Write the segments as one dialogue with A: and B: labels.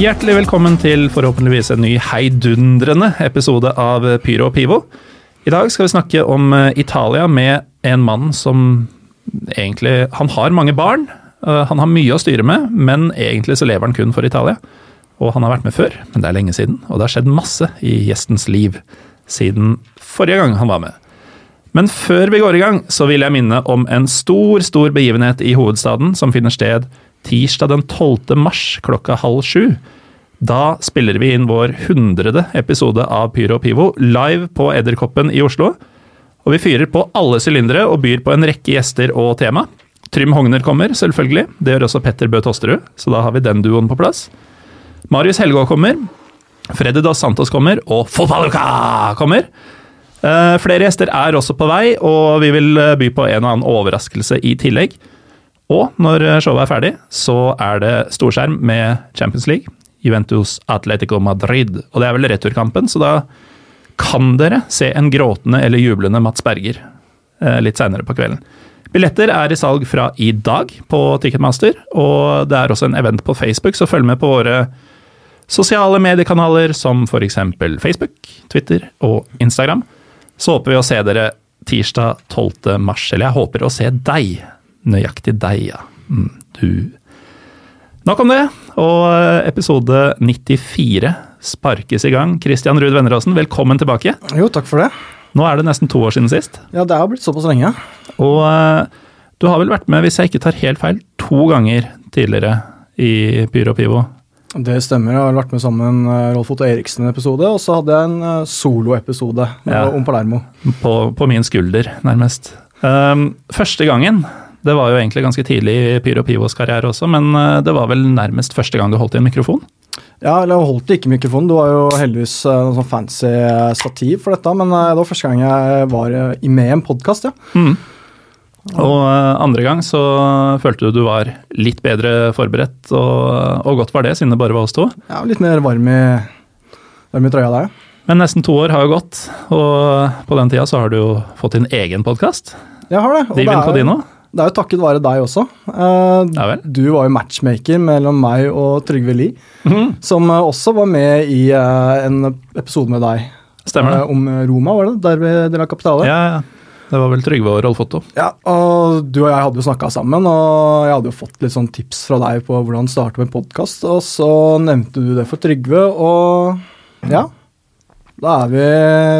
A: Hjertelig velkommen til forhåpentligvis en ny heidundrende episode av Pyro og Pivo. I dag skal vi snakke om eh, Italia med en mann som egentlig Han har mange barn, eh, han har mye å styre med, men egentlig så lever han kun for Italia. Og han har vært med før, men det er lenge siden, og det har skjedd masse i gjestens liv siden forrige gang han var med. Men før vi går i gang, så vil jeg minne om en stor, stor begivenhet i hovedstaden som finner sted tirsdag den 12. mars klokka halv sju. Da spiller vi inn vår hundrede episode av Pyro og Pivo live på Edderkoppen i Oslo. Og vi fyrer på alle sylindere og byr på en rekke gjester og tema. Trym Hogner kommer, selvfølgelig. Det gjør også Petter Bø Tosterud, så da har vi den duoen på plass. Marius Helgaa kommer. Freddy Dos Santos kommer, og Fotballuka kommer. Eh, flere gjester er også på vei, og vi vil eh, by på en og annen overraskelse i tillegg. Og når showet er ferdig, så er det storskjerm med Champions League, Juventus Atletico Madrid. Og det er vel returkampen, så da kan dere se en gråtende eller jublende Mats Berger eh, litt seinere på kvelden. Billetter er i salg fra i dag på Ticketmaster, og det er også en event på Facebook, så følg med på våre sosiale mediekanaler som f.eks. Facebook, Twitter og Instagram. Så håper vi å se dere tirsdag 12. mars, eller jeg håper å se deg. Nøyaktig deg, ja. Mm, du. Nok om det, og episode 94 sparkes i gang. Christian Ruud Venneråsen, velkommen tilbake.
B: Jo, takk for det.
A: Nå er det nesten to år siden sist.
B: Ja, det har blitt såpass lenge.
A: Og eh, du har vel vært med, hvis jeg ikke tar helt feil, to ganger tidligere i Pyro Pivo.
B: Det stemmer. Jeg har vært med sammen med Rolf Otto Eriksen-episode, og så hadde jeg en eh, soloepisode
A: Ja.
B: om Palermo.
A: På, på min skulder, nærmest. Um, første gangen, det var jo egentlig ganske tidlig i Pyro Pivos karriere også, men uh, det var vel nærmest første gang du holdt i en mikrofon?
B: Ja, eller jeg holdt ikke mikrofonen. Du var jo heldigvis eh, noe sånn fancy eh, stativ for dette, men eh, det var første gang jeg var eh, med i en podkast, ja.
A: Mm. Og andre gang så følte du du var litt bedre forberedt, og, og godt var det, siden det bare var oss to.
B: Ja, litt mer varm i, varm i trøya der, ja.
A: Men nesten to år har jo gått, og på den tida så har du jo fått din egen podkast.
B: Jeg har det. og
A: Divin Codino.
B: Det er jo takket være deg også. Uh,
A: Ja.
B: Du var jo matchmaker mellom meg og Trygve Lie,
A: Mhm.
B: som eh, også var med i uh, en episode med deg.
A: Stemmer det.
B: Om Roma, var det? Der de la Capitale.
A: Ja, ja. Det var vel Trygve og Rolf Otto.
B: Ja, og du og jeg hadde jo snakka sammen, og jeg hadde jo fått litt sånn tips fra deg på hvordan starte med podkast, og så nevnte du det for Trygve, og ja Da er vi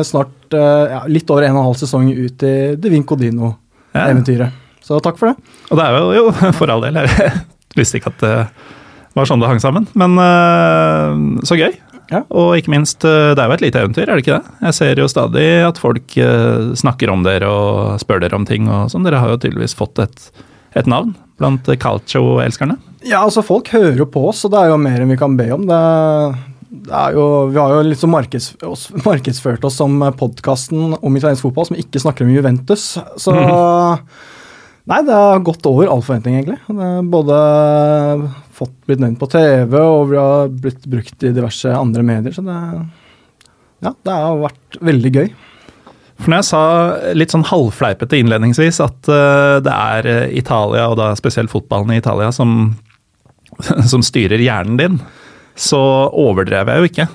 B: snart ja, litt over en og en halv sesong ut i Divin Codino-eventyret. Så takk for det.
A: Og det er jo, jo for all del. Jeg visste ikke at det var sånn det hang sammen. Men øh, så gøy.
B: Ja.
A: Og ikke minst, øh, det er jo et lite eventyr, er det ikke det? Jeg ser jo stadig at folk snakker om dere og spør dere om ting og sånn. Dere har jo tydeligvis fått et, et navn blant calcio-elskerne.
B: Ja, altså Folk hører jo på oss, og det er jo mer enn vi kan be om. Det, det er jo, vi har jo liksom markeds, markedsført oss som podkasten om italiensk fotball som ikke snakker om Juventus. Så Nei, det har gått over all forventning, egentlig. Det er både fått blitt nevnt på TV, og vi har blitt brukt i diverse andre medier. Så det, ja, det har vært veldig gøy.
A: For når jeg sa litt sånn halvfleipete innledningsvis at øh, det er øh, Italia, og da spesielt fotballen i Italia, som, som styrer hjernen din, så overdrev jeg jo ikke.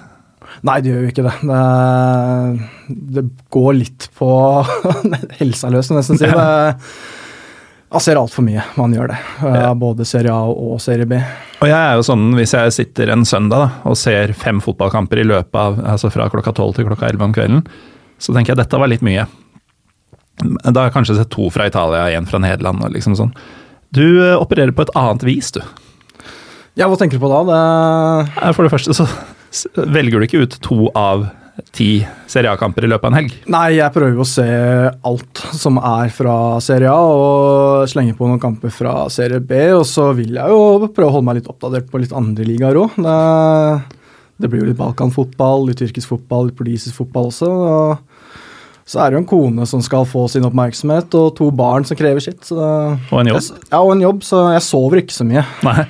B: Nei, det gjør jo ikke det. Det, det går litt på helsa løs, nesten si. Det, jeg ser altfor mye man gjør det.
A: Ja.
B: Både Serie A og Serie B.
A: Og jeg er jo sånn, hvis jeg sitter en søndag da, og ser fem fotballkamper i løpet av, altså fra klokka tolv til klokka elleve om kvelden, så tenker jeg dette var litt mye. Da har jeg kanskje sett to fra Italia, én fra Nederland og liksom sånn. Du eh, opererer på et annet vis, du.
B: Ja, hva tenker du på da? Det...
A: For det første så velger du ikke ut to av ti Serie A-kamper i løpet av en helg.
B: Nei, jeg prøver å se alt som er fra Serie A, og slenge på noen kamper fra Serie B. Og så vil jeg jo prøve å holde meg litt oppdatert på litt andre ligaer òg. Det, det, blir jo litt Balkan-fotball, litt tyrkisk fotball, litt portugisisk fotball også. og så er det jo en kone som skal få sin oppmerksomhet, og to barn som krever sitt. Så
A: og en jobb.
B: ja, og en jobb, så jeg sover ikke så mye.
A: Nei.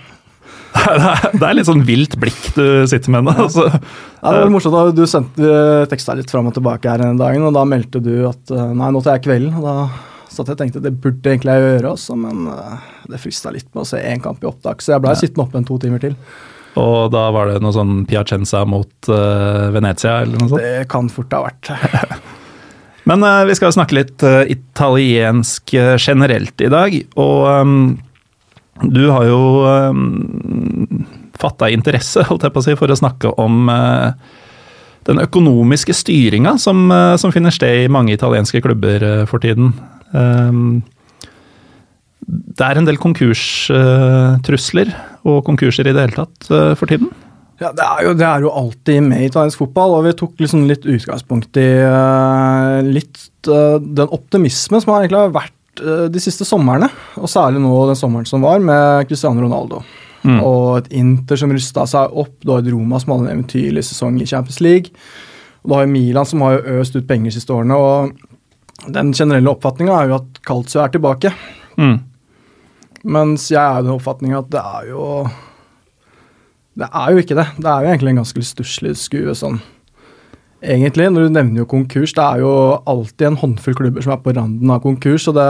A: Det er litt sånn vilt blikk du sitter med nå. Altså.
B: Ja, det var morsomt da Du sendte teksta litt fram og tilbake her en dag, og da meldte du at eh, nei, nå tar jeg kvelden. og da satt jeg og tenkte det burde egentlig jeg gjøre også, men uh, det frista litt med å se én kamp i opptak, så jeg blei ja. sittende oppe en to timer til.
A: Og da var det noe sånn Piacenza mot uh, Venezia eller noe sånt?
B: Det kan fort ha vært.
A: men uh, vi skal snakke litt italiensk generelt i dag, og um, du har jo um, fatta interesse holdt jeg på å si, for å snakke om uh, den økonomiske styringa som, uh, som, finner sted i mange italienske klubber uh, for tiden. Um, det er en del konkurstrusler og konkurser i det hele tatt for tiden.
B: Ja, det er, jo, det er, jo, alltid med i italiensk fotball, og vi tok liksom litt utgangspunkt i litt den optimismen som har egentlig vært Eh, de siste somrene, og særlig nå den sommeren som var, med Cristiano Ronaldo. Mm. Og et Inter som rusta seg opp. Du har et Roma som hadde en eventyrlig sesong i Champions League. Og du har Milan som har øst ut penger de siste årene. Og den generelle oppfatninga er jo at Calcio er tilbake. Mm. Mens jeg er jo den oppfatninga at det er jo Det er jo ikke det. Det er jo egentlig en ganske stusslig skue sånn egentlig. Når du nevner jo konkurs, det er jo alltid en håndfull klubber som er på randen av konkurs. og det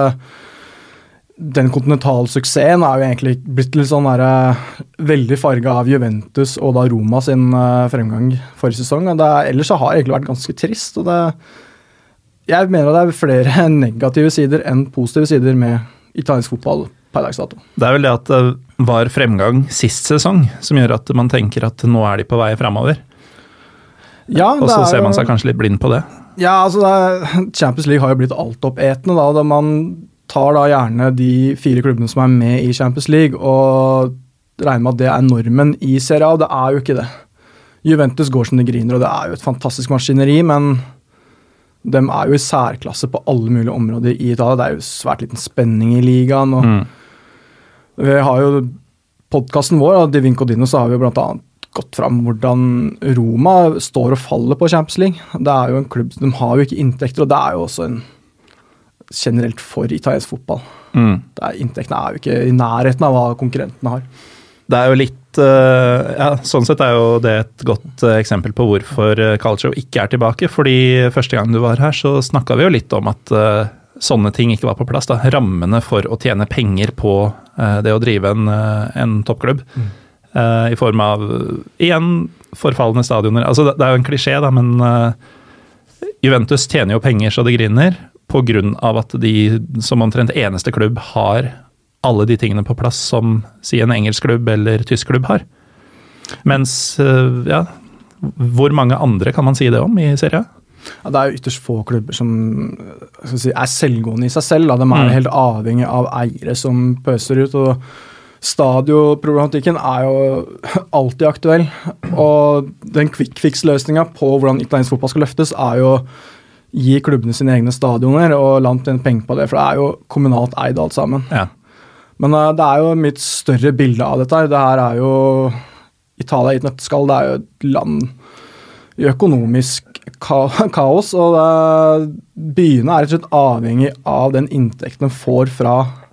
B: den kontinentalsuksessen er jo egentlig blitt litt sånn der, uh, veldig farga av Juventus og da Roma sin uh, fremgang forrige sesong. og det, Ellers så har det egentlig vært ganske trist. og det, Jeg mener det er flere negative sider enn positive sider med italiensk fotball per dags dato.
A: Det er vel det at det var fremgang sist sesong som gjør at man tenker at nå er de på vei framover. Ja, og så ser man seg kanskje litt blind på det.
B: Ja, altså er, Champions League har jo blitt altoppetende. da, da Man tar da gjerne de fire klubbene som er med i Champions League, og regner med at det er normen i Serie A. Det er jo ikke det. Juventus går som det griner, og det er jo et fantastisk maskineri, men de er jo i særklasse på alle mulige områder i Italia. Det er jo svært liten spenning i ligaen. og mm. Vi har jo podkasten vår, av Divin Codino, så har vi jo gått fram hvordan Roma står og faller på Champions League. Det er jo en klubb, De har jo ikke inntekter, og det er jo også en generelt for italiensk fotball. Mm. Er, inntektene er jo ikke i nærheten av hva konkurrentene har.
A: Det er jo litt eh, ja, Sånn sett er jo det et godt eh, eksempel på hvorfor eh, Calcio ikke er tilbake. fordi første gang du var her, så snakka vi jo litt om at sånne ting ikke var på plass. da, Rammene for å tjene penger på det å drive en, en toppklubb. Mm. Uh, I form av igjen forfalne stadioner. Altså, det, det er jo en klisjé, da, men uh, Juventus tjener jo penger så det griner pga. at de som omtrent eneste klubb har alle de tingene på plass som si en engelsk klubb eller tysk klubb har. Mens uh, ja, hvor mange andre kan man si det om i serien?
B: Ja, det er jo ytterst få klubber som si, er selvgående i seg selv. Da. De er mm. helt avhengig av eiere som pøser ut. og Stadioproblematikken er jo alltid aktuell. Og den quick fix-løsninga på hvordan italiensk fotball skal løftes, er jo å gi klubbene sine egne stadioner og langt tjene penger på det, for det er jo kommunalt eid alt sammen. Ja. Men uh, det er jo mitt større bilde av dette. her. Det her er jo Italia i et nøtteskall. Det er jo et land i økonomisk kaos, og uh, byene er rett og slett avhengig av den inntekten de får fra Eh,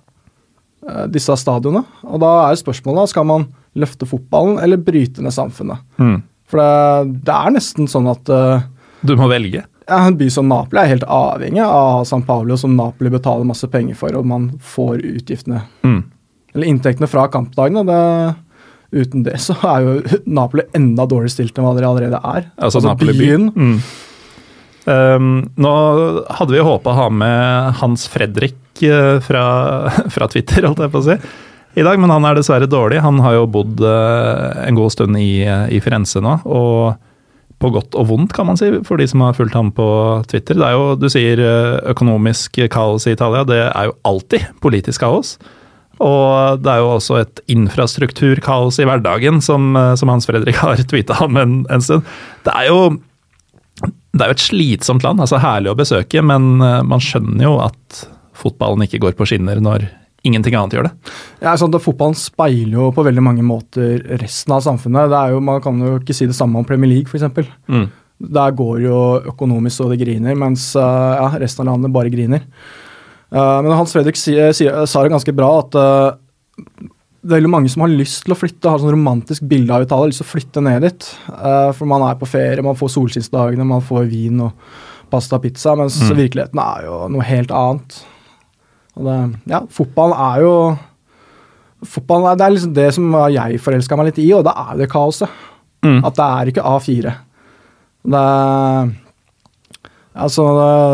B: disse stadionene. Og da er spørsmålet skal man løfte fotballen eller bryte ned samfunnet. Mm. For det, det, er nesten sånn at uh,
A: Du må velge?
B: Ja, En by som Napoli er helt avhengig av San Paolo, som Napoli betaler masse penger for, og man får utgiftene. Mm. Eller inntektene fra kampdagene. Det, uten det så er jo Napoli enda dårligere stilt enn hva det allerede er.
A: Altså, altså Napoli byen. Mm. Um, nå hadde vi håpa å ha med Hans Fredrik Eh, fra, fra, Twitter, holdt jeg på å si, i dag, men han er dessverre dårlig. Han har jo bodd eh, en god stund i, i Firenze nå, og på godt og vondt, kan man si, for de som har fulgt ham på Twitter. Det er jo, Du sier eh, økonomisk kaos i Italia. Det er jo alltid politisk kaos. Og det er jo også et infrastrukturkaos i hverdagen, som, som Hans Fredrik har tweeta om en, en stund. Det er jo det er jo et slitsomt land, altså herlig å besøke, men man skjønner jo at fotballen ikke går på skinner når ingenting annet gjør det.
B: Ja, sånn at Fotballen speiler jo på veldig mange måter resten av samfunnet. Det er jo, Man kan jo ikke si det samme om Premier League, f.eks.
A: Mm.
B: Der går jo økonomisk så det griner, mens uh, ja, resten av landet bare griner. Uh, men Hans Fredrik sier, sier, sa det ganske bra, at det er veldig mange som har lyst til å flytte, har sånn romantisk bilde av Italia, lyst til å flytte ned dit. for man er på ferie, man får solskinnsdagene, man får vin og pasta og pizza, mens mm. virkeligheten er jo noe helt annet. Det, ja, fotball er jo fotball er, det er liksom det som jeg forelska meg litt i, og da er det kaoset. Mm. At det er ikke A4. Det Altså,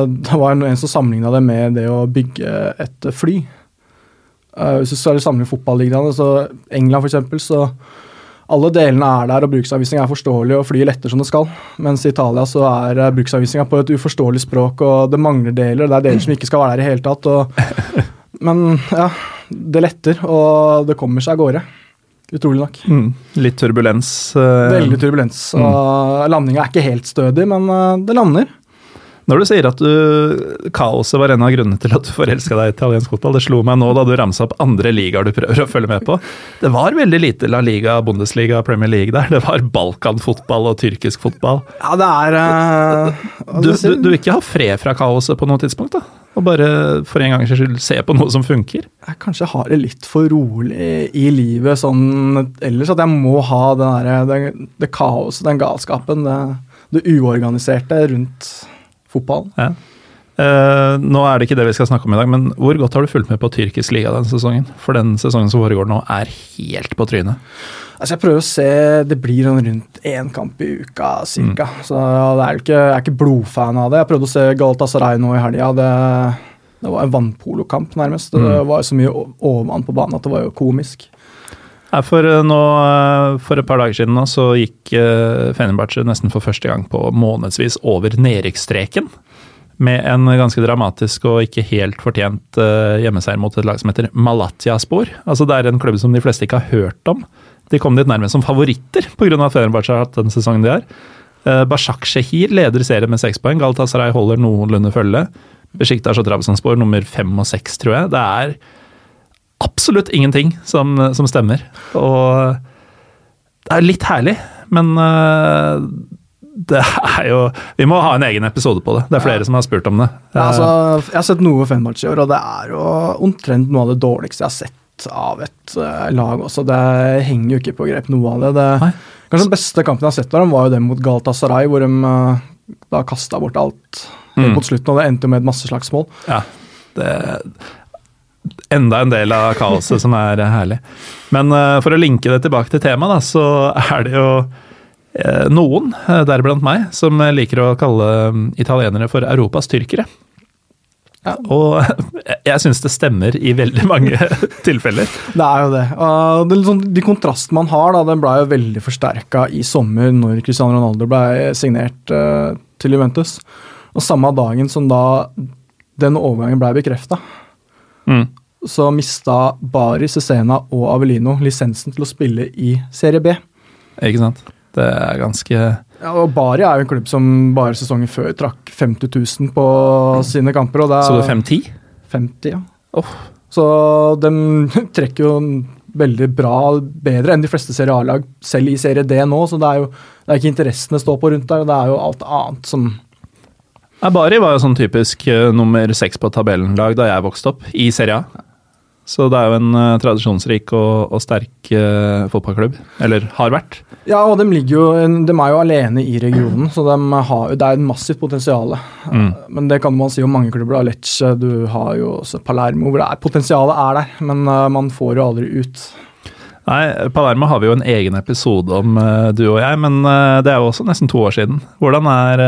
B: det var en som sammenligna det med det å bygge et fly. Uh, hvis du skal sammenligne fotballigaene, så England for eksempel, så alle delene er der, og bruksanvisninga er forståelig, og flyet letter som det skal. Mens i Italia så er uh, bruksanvisninga på et uforståelig språk, og det mangler deler. Det er deler som ikke skal være der i hele tatt. Og, men ja, det letter, og det kommer seg av gårde. Utrolig nok.
A: Mm, litt turbulens. Uh,
B: Veldig turbulens. Mm. Landinga er ikke helt stødig, men uh, det lander.
A: Når du sier at du, kaoset var en av grunnene til at du forelska deg i italiensk fotball, det slo meg nå da du ramsa opp andre ligaer du prøver å følge med på. Det var veldig lite La Liga, Bundesliga, Premier League der. Det var balkanfotball og tyrkisk fotball.
B: Ja, det er uh,
A: du, du, du, vil ikke ha fred fra kaoset på noe tidspunkt, da? Og bare for en gangs skyld se på noe som funker?
B: Jeg kanskje har det litt for rolig i livet sånn ellers. At jeg må ha det, der, det, det kaoset, den galskapen, det, det uorganiserte rundt fotballen.
A: Ja. Uh, nå er det ikke det vi skal snakke om i dag, men hvor godt har du fulgt med på tyrkisk liga denne sesongen? For den sesongen som foregår nå, er helt på trynet.
B: Altså Jeg prøver å se Det blir sånn rundt én kamp i uka cirka. Mm. Så det er ikke, jeg er ikke blodfan av det. Jeg prøvde å se Galatasaray nå i helga. Det, det, var en vannpolokamp, nærmest. Det mm. var så mye overvann på banen at det var jo komisk.
A: For, eh, nå, eh, for et par dager siden nå, så gikk uh, Fenerbahçe nesten for første gang på månedsvis over nedrykksstreken. Med en ganske dramatisk og ikke helt fortjent hjemmeseier mot et lag som heter Malatya-spor. Altså Det er en klubb som de fleste ikke har hørt om. De kom dit nærmest som favoritter pga. at Fenerbahçe har hatt den sesongen de har. Bashak Shehir leder serien med seks poeng. Galatasaray holder noenlunde følge. Besjiktas og Trabzonspor nummer fem og seks, tror jeg. Det er absolutt ingenting som, som, stemmer. Og det er litt herlig, men uh, det er jo Vi må ha en egen episode på det. Det er flere ja. som har spurt om det.
B: Ja, altså, jeg har sett noe Fenerbahçe i år, og det er jo omtrent noe av det dårligste jeg har sett av et uh, lag også. Det henger jo ikke på grep, noe av det. det kanskje den beste kampen jeg har sett av dem, var jo den mot Galatasaray, hvor de uh, da kasta bort alt mm. mot slutten, og det endte jo med et masseslagsmål.
A: Ja, det, enda en del av kaoset som er herlig. Men uh, for å linke det tilbake til temaet, så er det jo uh, noen, deriblant meg, som liker å kalle italienere for Europas tyrkere. Ja. Og jeg syns det stemmer i veldig mange tilfeller.
B: Det er jo det. Og det sånn, de kontrastene man har, da, den ble jo veldig forsterka i sommer når Cristiano Ronaldo ble signert uh, til Juventus. Og samme dagen som da den overgangen ble bekrefta, mm. Så mista Bari, Cesena og Avelino lisensen til å spille i Serie B.
A: Ikke sant. Det er ganske
B: ja, og Bari er jo en klubb som bare sesongen før trakk 50 000 på sine kamper. Og det er,
A: så du 5-10?
B: 50, ja. Oh. Så de trekker jo veldig bra, bedre enn de fleste Serie A-lag, selv i Serie D nå. Så det er jo det er ikke interessene står på rundt der, det er jo alt annet som
A: Bari var jo sånn typisk uh, nummer seks på tabellen-lag da jeg vokste opp, i Serie A. Så det er jo en uh, tradisjonsrik og, og sterk uh, fotballklubb. Eller har vært.
B: Ja, og de, jo, de er jo alene i regionen, så de har, det er et massivt potensial. Mm. Men det kan man si om mange klubber. Lecce, du har jo også Palermo, hvor er, potensialet er der, men man får jo aldri ut.
A: Nei, Palermo har vi jo en egen episode om, du og jeg, men det er jo også nesten to år siden. Hvordan er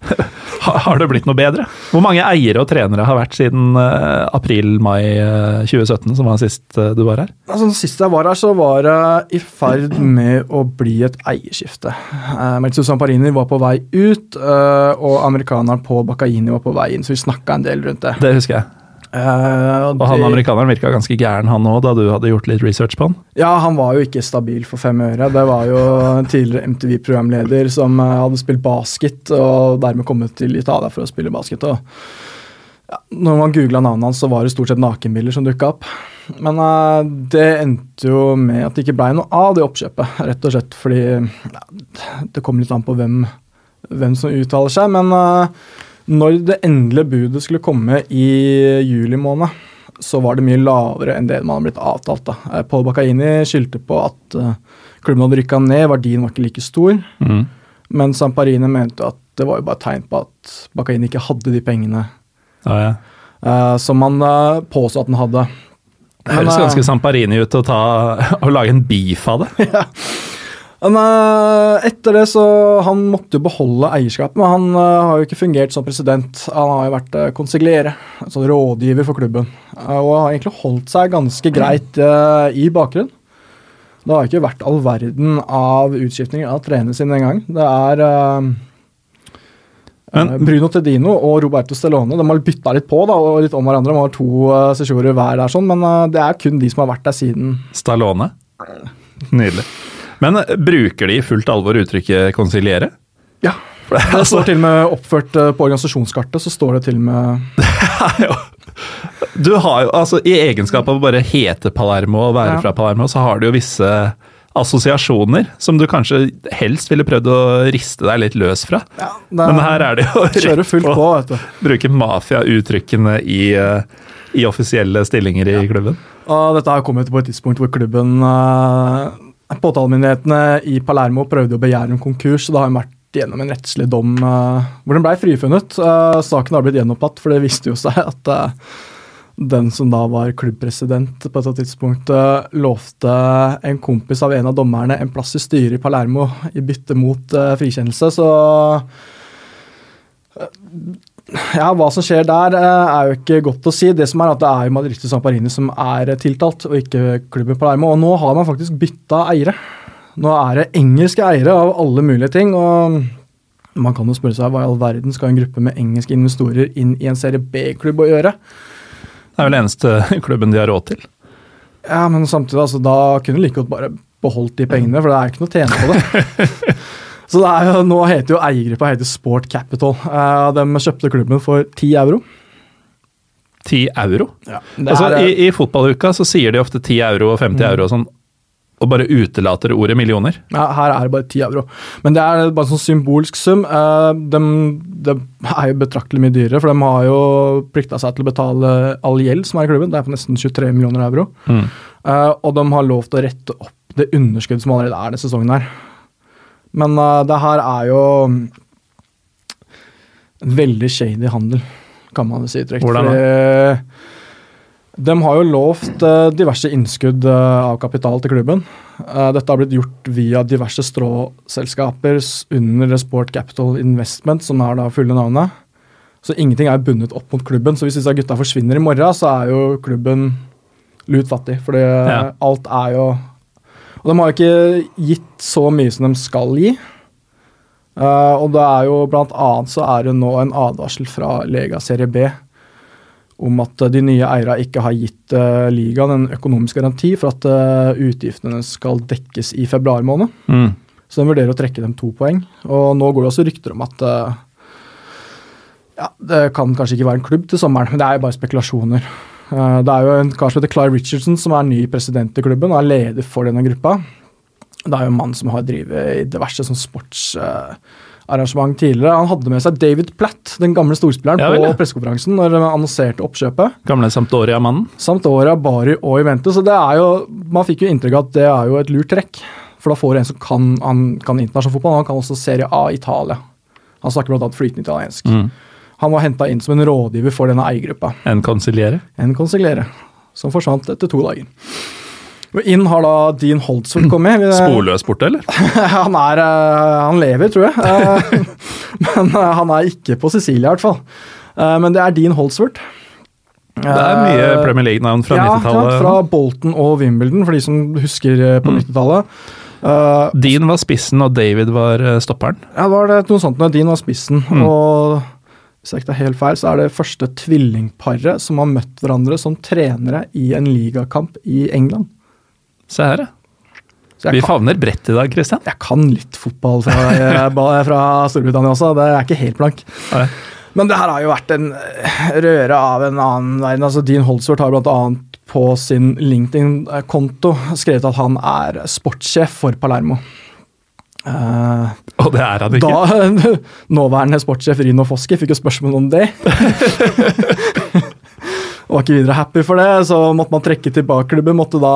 A: har det blitt noe bedre? Hvor mange eiere og trenere har vært siden uh, april-mai uh, 2017, som var sist uh, du var her?
B: Altså, sist jeg var her, så var det i ferd med å bli et eierskifte. Melzo Samparini var på vei ut, og amerikaneren på Baccaini var på vei inn, så vi snakka en del rundt det.
A: Det husker jeg.
B: Eh,
A: Og han amerikaneren virka ganske gæren, han òg, da du hadde gjort litt research på han.
B: Ja, han var jo ikke stabil for fem øre. Det var jo tidligere MTV-programleder som eh, hadde spilt basket, og dermed kommet til Italia for å spille basket. og ja, når man googla navnet hans, så var det stort sett nakenbilder som dukka opp. Men uh, det endte jo med at det ikke blei noe av det oppkjøpet, rett og slett fordi ja, Det kommer litt an på hvem, hvem som uttaler seg, men eh, når det endelige budet skulle komme i juli måned, så var det mye lavere enn det man hadde blitt avtalt. da. Eh, Paul Baccaini skyldte på at eh, klubben hadde rykka ned, verdien var ikke like stor.
A: Mm.
B: Men Samparini mente at det var jo bare et tegn på at Bakaini ikke hadde de pengene
A: Ja, ja.
B: eh, som han uh, påstod at han hadde.
A: Det høres ganske Samparini ut å, ta, å lage en beef av det.
B: Men eh, etter det så Han måtte jo beholde eierskapet, men han eh, har jo ikke fungert som president. Han har jo vært uh, konsigliere, altså rådgiver for klubben, eh, og har egentlig holdt seg ganske greit eh, i bakgrunnen. Det har ikke vært all verden av utskiftninger av trenerne sine engang. Det er eh,
A: Men-
B: eh, Bruno Tedino og Roberto Stellone de har bytta litt på da, og litt om hverandre. De har to uh, sesjoner hver der, sånn, men uh, det er kun de som har vært der siden
A: Stallone. Nydelig. Men eh, bruker de i fullt alvor uttrykket 'konsiliere'?
B: Ja.
A: Det,
B: Det
A: altså,
B: står til og med oppført eh, på organisasjonskartet, så står det til og med
A: er Du har jo, altså I egenskap av å bare hete Palermo og være
B: Ja.
A: fra Palermo, så har du jo visse assosiasjoner som du kanskje helst ville prøvd å riste deg litt løs fra.
B: det
A: Men her er det jo
B: rett fullt på, vet du.
A: Bruke mafiauttrykkene i, eh, i offisielle stillinger i klubben.
B: Og dette har kommet på et tidspunkt hvor klubben uh, Påtalemyndighetene i Palermo prøvde å begjære en konkurs, og det har jo vært gjennom en rettslig dom uh, hvor den blei frifunnet. Uh, saken har blitt gjenopptatt, for det viste jo seg at uh, den som da var klubbpresident på et tidspunkt, eh, lovte en kompis av en av dommerne en plass i styret i Palermo i bytte mot frikjennelse, så ja, Hva som skjer der, eh, er jo ikke godt å si. Det som er at det er jo Madrid Samparini som er tiltalt, og ikke klubben Palermo. Og nå har man faktisk bytta eiere. Nå er det engelske eiere av alle mulige ting. og man kan jo spørre seg hva i all verden skal en gruppe med engelske investorer inn i en serie B-klubb å gjøre?
A: Det er vel eneste klubben de har råd til.
B: Ja, men samtidig, altså, da kunne du like godt bare beholdt de pengene, for det er ikke noe å tjene på det. Så det er jo, nå heter jo eiergruppa heter Sport Capital. Eh, de kjøpte klubben for 10 euro.
A: 10 euro?
B: Ja.
A: Altså,
B: er,
A: i, I fotballuka så sier de ofte 10 euro og 50 euro og sånn, og bare utelater ordet millioner.
B: ja, her er det bare 10 euro. Men det er bare en sånn symbolsk sum. Eh, de, de er jo betraktelig mye dyrere, for de har jo plikta seg til å betale all gjeld som er i klubben. Det er på nesten 23 millioner euro.
A: Mm.
B: Eh, og de har lov til å rette opp det underskuddet som allerede er denne sesongen her. Men uh, det her er jo en veldig shady handel, kan man si trygt.
A: Hvordan da?
B: De har jo lovt eh, diverse innskudd eh, av kapital til klubben. Dette har blitt gjort via diverse stråselskaper under Sport Capital Investment, som er da fulle navnet. Så ingenting er bundet opp mot klubben. Så hvis disse gutta forsvinner i morgen, så er jo klubben lut fattig. For
A: Ja.
B: alt er jo Og de har ikke gitt så mye som de skal gi. Uh, og det er jo blant annet så er det nå en advarsel fra Lega Serie B om at de nye eierne ikke har gitt uh, ligaen en økonomisk garanti for at uh, utgiftene skal dekkes i februar måned.
A: Mm.
B: Så de vurderer å trekke dem to poeng. Og nå går det også rykter om at ja, det kan kanskje ikke være en klubb til sommeren, men det er jo bare spekulasjoner. Eh, det er jo en kar som heter Clive Richardson som er ny president i klubben og er leder for denne gruppa. Det er jo en mann som har drevet i diverse sånn sportsarrangement tidligere. Han hadde med seg David Platt, den gamle storspilleren,
A: Ja
B: på pressekonferansen når han annonserte oppkjøpet.
A: Gamle Sampdoria-mannen.
B: Sampdoria, Bari og Juventus. Så det er jo, man fikk jo inntrykk av at det er jo et lurt trekk. For da får du en som kan, han kan internasjonal fotball, han kan også Serie A Italia. Han snakker bl.a. flytende italiensk.
A: Mm.
B: Han var henta inn som en rådgiver for denne eiergruppa.
A: En konsiliere.
B: En konsigliere, som forsvant etter to dager. Inn har da Dean Holtzford kommet.
A: Sporløs borte, eller?
B: han, er, eh, han lever, tror jeg. Eh, Men eh, han er ikke på Sicilia, i hvert fall. Men det er Dean Holtzford.
A: Det er mye Premier League-navn fra
B: ja,
A: 90-tallet.
B: Ja, Fra Bolton og Wimbledon, for de som husker på 90-tallet. Uh,
A: Dean var spissen, og David var stopperen.
B: ja, det var det noe sånt Dean var spissen,
A: Mm.
B: og hvis jeg ikke tar helt feil, så er det første tvillingparet som har møtt hverandre som trenere i en ligakamp i England.
A: Se her, ja. Vi favner bredt i dag, Christian.
B: Jeg kan litt fotball fra, fra Storbritannia også, det er ikke helt blank.
A: Ja.
B: Men det her har jo vært en eh, røre av en annen verden. altså Dean Holdsworth har bl.a. på sin LinkedIn-konto skrevet at han er sportssjef for Palermo. Eh,
A: Og det er han ikke.
B: da nåværende sportssjef Rino Foski fikk jo spørsmål om det. Og var ikke videre happy for det, så måtte man trekke tilbake klubben. Måtte da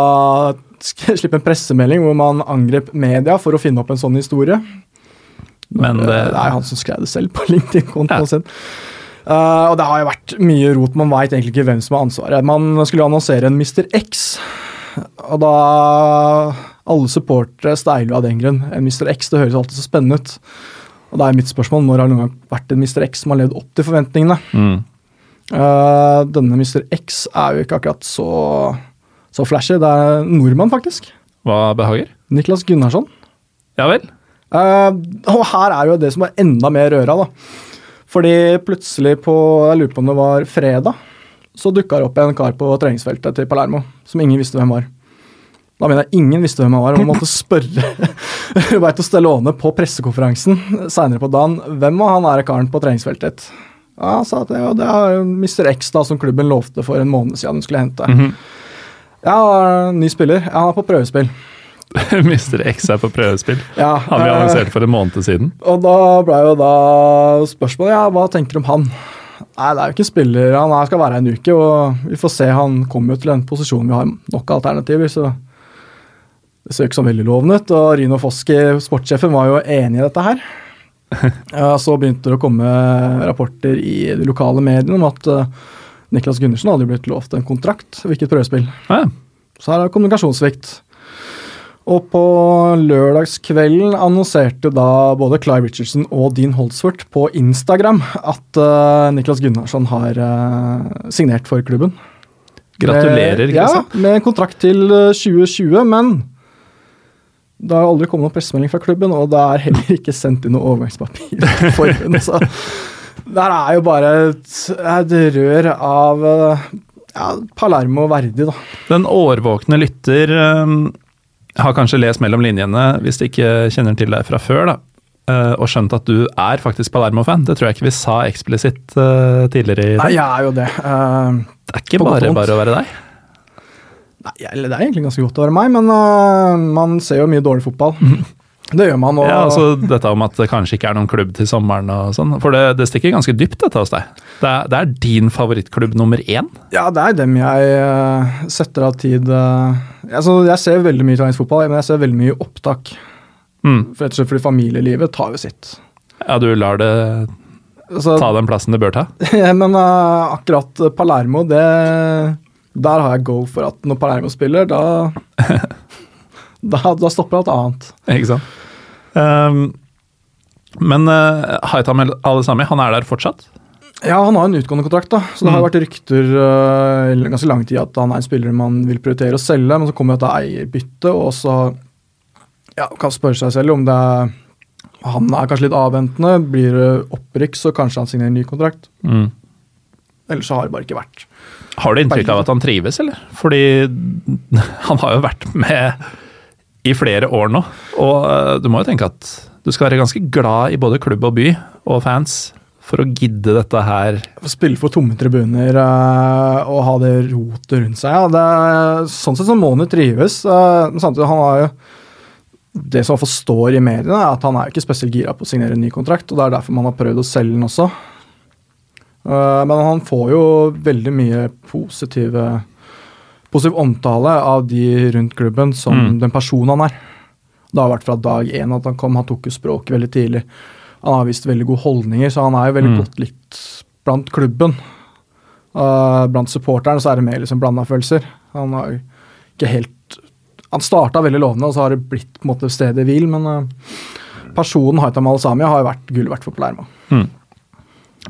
B: slippe en pressemelding hvor man angrep media for å finne opp en sånn historie.
A: Men
B: det,
A: det,
B: det er han som skrev det selv på LinkedIn-kontoen
A: Ja.
B: sin. Uh, og det har jo vært mye rot. Man veit egentlig ikke hvem som har ansvaret. Man skulle annonsere en Mr. X, og da Alle supportere steiler av den grunn. En Mr. X det høres alltid så spennende ut. Og da er mitt spørsmål når har det noen gang vært en Mr. X som har levd opp til forventningene?
A: mm.
B: Uh, denne Mr. X er jo ikke akkurat så, så flashy. Det er nordmann, faktisk.
A: Hva behager?
B: Niklas Gunnarsson.
A: Ja vel.
B: Uh, og her er jo det som er enda mer røra, da. Fordi plutselig på Jeg lurer på om det var fredag, så dukka det opp en kar på treningsfeltet til Palermo som ingen visste hvem var. Da mener jeg ingen visste hvem han var, og man måtte spørre Roberto Stellone på pressekonferansen seinere på dagen hvem var han der karen på treningsfeltet. Ja, Han sa at ja, det er Mr. X da, som klubben lovte for en måned siden hun skulle hente.
A: Mhm.
B: Ja, ny spiller. Ja, han er på prøvespill.
A: Mr. X er på prøvespill.
B: Ja,
A: Han vi
B: eh,
A: annonserte for en måned siden.
B: Og da ble jo da spørsmålet ja, hva tenker du om han? Nei, det er jo ikke spiller. Han skal være her en uke, og vi får se. Han kommer jo til en posisjon vi har nok alternativer, så det ser ikke så veldig lovende ut. Og Rino Foski, sportssjefen, var jo enig i dette her. Så begynte det å komme rapporter i de lokale mediene om at eh, Niklas Gundersen hadde blitt lovt en kontrakt, hvilket prøvespill.
A: Ja,
B: Så her er det kommunikasjonssvikt. Og på lørdagskvelden annonserte da både Clive Richardson og Dean Holdsworth på Instagram at uh, Niklas Gunnarsson har uh, signert for klubben.
A: Gratulerer,
B: Kristian. ja, med en kontrakt til eh, 2020, men det har aldri kommet noen pressemelding fra klubben, og det er heller ikke sendt inn noe overgangspapir på forhånd. Så det er jo bare et, et rør av eh, ja, Palermo verdig, da.
A: Den årvåkne lytter um, har kanskje lest mellom linjene, hvis de ikke kjenner til deg fra før, da. eh, og skjønt at du er faktisk Palermo-fan. Det tror jeg ikke vi sa eksplisitt uh, tidligere i
B: Nei, jeg er jo det. Uh,
A: Det er ikke bare bare å være deg.
B: Nei, eller det er egentlig ganske godt å være meg, men uh, man ser jo mye dårlig fotball. Det gjør man. Og,
A: Ja, altså Dette om at det kanskje ikke er noen klubb til sommeren og sånn. For det, det stikker ganske dypt, dette hos deg. Det er, det er din favorittklubb nummer én.
B: ja, det er dem jeg uh, setter av tid uh, altså, Jeg ser veldig mye italiensk fotball, men jeg ser veldig mye opptak.
A: Mm.
B: For Rett og slett fordi familielivet tar jo sitt.
A: Ja, du lar det
B: Altså,
A: ta den plassen det bør ta.
B: ja, men uh, akkurat Palermo, det Der har jeg go for at når Palermo spiller, da Da, da stopper alt annet.
A: Ikke sant? Um, men uh, Haitam Alesami, han er der fortsatt?
B: Ja, han har en utgående kontrakt, da. Så det har
A: Mm.
B: vært rykter uh, ganske lang tid at han er en spiller man vil prioritere å selge, men så kommer dette eierbyttet, og så ja, kan spørre seg selv om det er Han er kanskje litt avventende. Blir det opprykk, så kanskje han signerer en ny kontrakt.
A: Mm.
B: Ellers så har det bare ikke vært.
A: Har du inntrykk av at han trives, eller? Fordi han har jo vært med i flere år nå, og uh, du må jo tenke at du skal være ganske glad i både klubb og by og fans for å gidde dette her.
B: Spille for tomme tribuner uh, og ha det rotet rundt seg. Ja, det er, sånn sett så må han jo trives. Men samtidig, han har jo Det som i hvert står i mediene, er at han er ikke spesielt gira på å signere en ny kontrakt, og det er derfor man har prøvd å selge den også. Uh, men han får jo veldig mye positive positiv omtale av de rundt klubben som
A: Mm.
B: den personen han er. Det har vært fra dag én at han kom. Han tok jo språk veldig tidlig. Han har vist veldig gode holdninger, så han er jo veldig
A: Mm.
B: godt likt blant klubben. Uh, blant supporterne så er det mer liksom blanda følelser. Han har ikke helt Han starta veldig lovende, og så har det blitt på en måte stedet hvil, vil, men uh, personen Haitam Al-Samia har jo vært gull verdt for Palermo.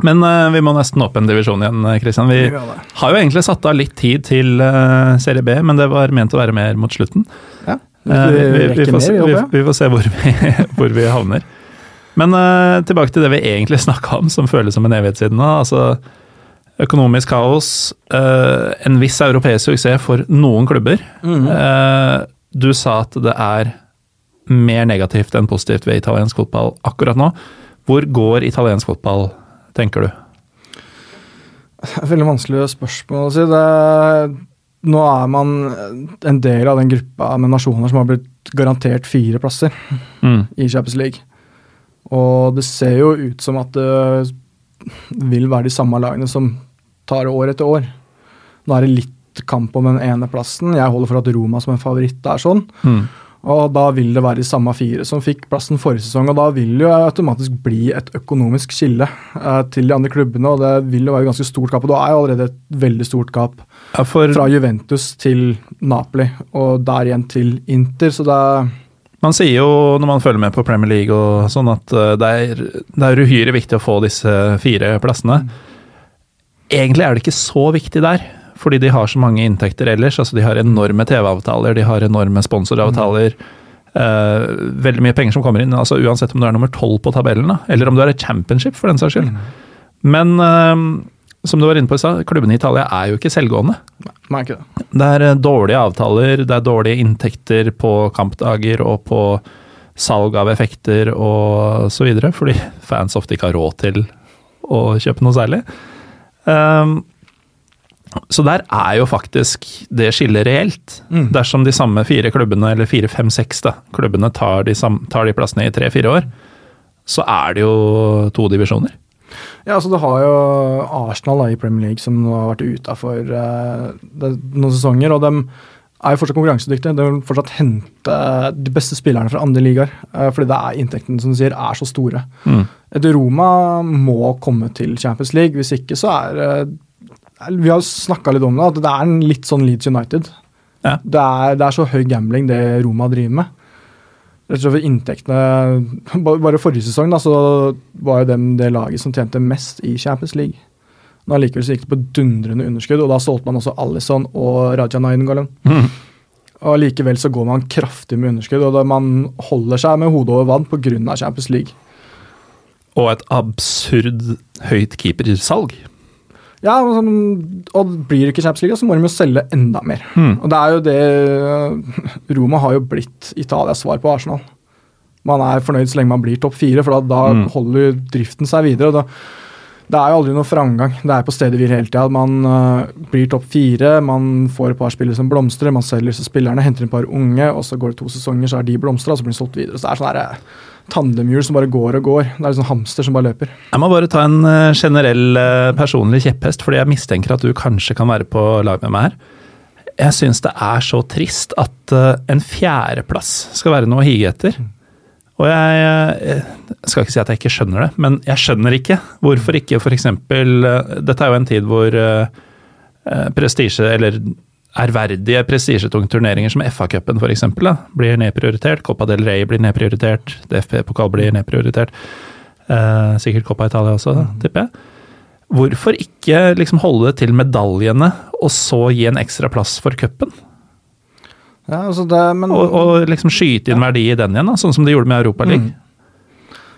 A: Men uh, vi må nesten opp en divisjon igjen, Kristian. Vi
B: Vi
A: har jo egentlig satt av litt tid til uh, Serie B, men det var ment å være mer mot slutten.
B: Ja.
A: Eh,
B: Vi,
A: vi, vi, får, se,
B: vi
A: vi,
B: håper jeg.
A: vi får se hvor vi, hvor vi havner. Men tilbake til det vi egentlig snakka om, som føles som en evighet siden nå. altså Økonomisk kaos, en viss europeisk suksess for noen klubber. Mm. Uh, du sa at det er mer negativt enn positivt ved italiensk fotball akkurat nå. Hvor går italiensk fotball, tenker du?
B: Det er veldig vanskelig spørsmål å si. Det, nå er man en del av den gruppa med nasjoner som har blitt garantert fire plasser mm. i Champions League. Og det ser jo ut som at det vil være de samme lagene som tar år etter år. Nå er det litt kamp om den ene plassen. Jeg holder for at Roma som en favoritt er sånn. Mm. Og da vil det være de samme fire som fikk plassen forrige sesong. Og da vil det jo automatisk bli et økonomisk skille eh, til de andre klubbene, og det vil jo være et ganske stort gap. Og det er jo allerede et veldig stort gap ja, for... fra Juventus til Napoli, og der igjen til Inter, så det er
A: man sier jo når man følger med på Premier League og sånn at eh, det er, det er uhyre viktig å få disse fire plassene. Egentlig er det ikke så viktig der fordi de har så mange inntekter ellers. altså De har enorme TV-avtaler, de har enorme sponsoravtaler. Uh, veldig mye penger som kommer inn, altså uansett om du er nummer tolv på tabellen, da, eller om du er et championship, for den saks skyld. Mm. Men uh, som du var inne på i stad, klubbene i Italia er jo ikke selvgående.
B: Nei, ikke det.
A: det er eh, dårlige avtaler, det er dårlige inntekter på kampdager og på salg av effekter og så videre, fordi fans ofte ikke har råd til å kjøpe noe særlig. Um, så der er jo faktisk det skillet reelt. Mm. Dersom de samme fire klubbene, eller fire, fem, seks klubbene tar de, tar de plassene i tre-fire år, så er det jo to divisjoner.
B: Ja, altså Du har jo Arsenal da, i Premier League som har vært utafor uh, noen sesonger. og de er jo fortsatt konkurransedyktige. De vil fortsatt hente de beste spillerne fra andre ligaer. Uh, fordi det er inntektene som du sier, er så store. Mm. Roma må komme til Champions League. Hvis ikke så er uh, vi har snakka litt om det, at det er en litt sånn Leeds United. Ja. Det, er, det, er, så høy gambling det Roma driver med. Rett og slett for inntektene Bare forrige sesong da, så var jo dem det laget som tjente mest i Champions League. Men allikevel gikk det på dundrende underskudd, og da solgte man også Alison og Raja Nainggolan. Mm. Og likevel så går man kraftig med underskudd, og man holder seg med hodet over vann pga. Champions League.
A: Og et absurd høyt keepersalg.
B: Ja, og blir det ikke Champions League, så må de jo selge enda mer. Mm. Og det er jo det eh, Roma har jo blitt Italias svar på Arsenal. Man er fornøyd så lenge man blir topp fire, for da, da mm. holder driften seg videre. og da det er jo aldri noe framgang. Det er på stedet hvil hele tida. Man uh, blir topp fire, man får et par spillere som blomstrer, man selger disse spillerne, henter et par unge, og så går det to sesonger, så er de blomstra, og så blir de solgt videre. Så det er sånn her, eh, tandemhjul som bare går og går. Det er liksom hamster som bare løper.
A: Jeg må bare ta en uh, generell uh, personlig kjepphest, fordi jeg mistenker at du kanskje kan være på lag med meg her. Jeg syns det er så trist at en fjerdeplass skal være noe å hige etter. Og jeg, jeg, skal ikke si at jeg ikke skjønner det, men jeg skjønner ikke hvorfor ikke f.eks. Dette er jo en tid hvor prestisje, eller ærverdige prestisjetunge turneringer som FA-cupen f.eks. blir nedprioritert. Copa del Rey blir nedprioritert, DFP-pokal blir nedprioritert. Eh, sikkert Copa Italia også, mm. tipper jeg. Hvorfor ikke liksom holde det til medaljene, og så gi en ekstra plass for cupen?
B: Ja, altså
A: og, og, liksom skyte inn ja. verdi i den igjen, da, sånn som de gjorde med Europaligaen. Mm.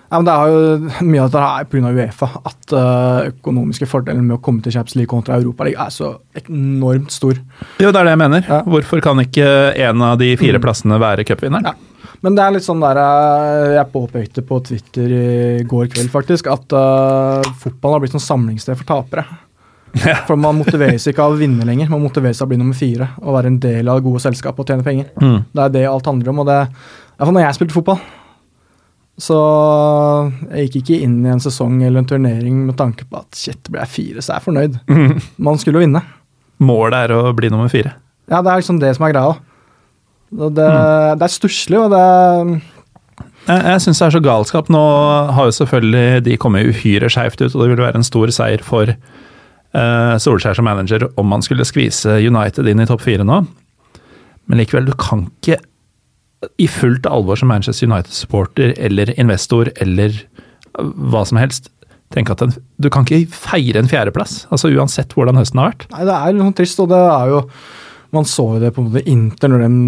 B: Ja, men det er jo Mye av dette er pga. Uefa. At uh, økonomiske fordelen med å komme til Champions League kontra Europaligaen er så enormt stor.
A: Jo, det er det jeg mener. Ja. Hvorfor kan ikke en av de fire mm. plassene være cupvinneren? Ja.
B: Men det er litt sånn der eh, Jeg påpekte på Twitter i går kveld faktisk at uh, fotball har blitt sånn samlingssted for tapere. Ja. For man motiveres ikke av å vinne lenger, man motiveres av å bli nummer fire og være en del av det gode selskapet og tjene penger. Mm. Det er det alt handler om. og det, Iallfall når jeg spilte fotball, så jeg gikk ikke inn i en sesong eller en turnering med tanke på at shit, ble jeg fire, så er jeg fornøyd. Mm. Man skulle jo vinne.
A: Målet er å bli nummer fire?
B: Ja, det er liksom det som er greia. Det, mm. det er stusslig, og det
A: jeg, jeg syns det er så galskap. Nå har jo selvfølgelig de kommet uhyre skeivt ut, og det ville være en stor seier for uh, Solskjær som manager om man skulle skvise United inn i topp fire nå. Men likevel, du kan ikke i fullt alvor som Manchester United-supporter eller investor eller hva som helst tenke at den, du kan ikke feire en fjerdeplass, altså uansett hvordan høsten har vært.
B: Nei, det er litt sånn trist, og det er jo Man så jo det på en måte Inter når den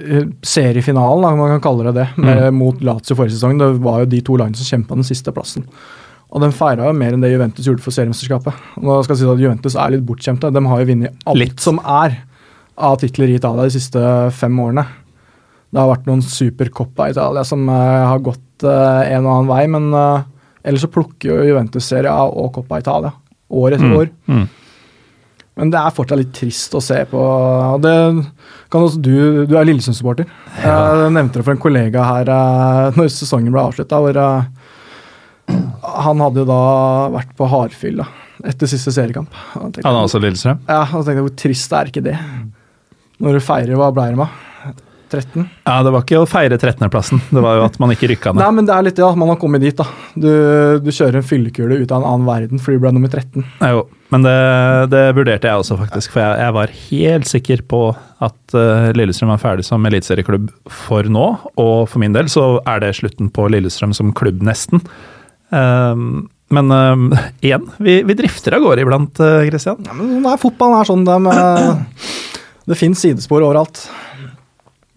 B: eh, seriefinalen, da, man kan kalle det det, med, mot Lazio forrige sesong. Det var jo de to lagene som kjempa den siste plassen. Og den feira jo mer enn det Juventus gjorde for seriemesterskapet. Nå skal jeg si at Juventus er litt bortskjemte. De har jo vunnet alt
A: Litt.
B: som er av titler i Italia de siste fem årene. Det har vært noen supercoppa i Italia som eh, har gått eh, en og annen vei, men eh, ellers så plukker jo Juventus Serie A og Coppa Italia år etter år.
A: Mm.
B: Men det er fortsatt litt trist å se på. det kan også Du, du er Lillesund-supporter. Jeg nevnte det for en kollega her når sesongen ble avslutta, hvor han hadde jo da vært på hardfylla etter siste seriekamp.
A: Han er også Lillestrøm?
B: Ja, og tenkte hvor trist er ikke det? Når du feirer, hva ble det med? 13?
A: Ja, det var ikke å feire 13.-plassen, det var jo at man ikke rykka
B: Nei, men det er litt det, at man har kommet dit, da. Du, du kjører en fyllekule ut av en annen verden fordi du ble nummer 13.
A: Nei, Jo, men det, det vurderte jeg også, faktisk. For jeg, jeg var helt sikker på at uh, Lillestrøm var ferdig som eliteserieklubb for nå. Og for min del så er det slutten på Lillestrøm som klubb, nesten. Um, men ehm, igjen, vi, vi drifter av gårde iblant, uh, Christian.
B: Ja, men er fotballen er sånn. Det, eh, det finnes sidespor overalt.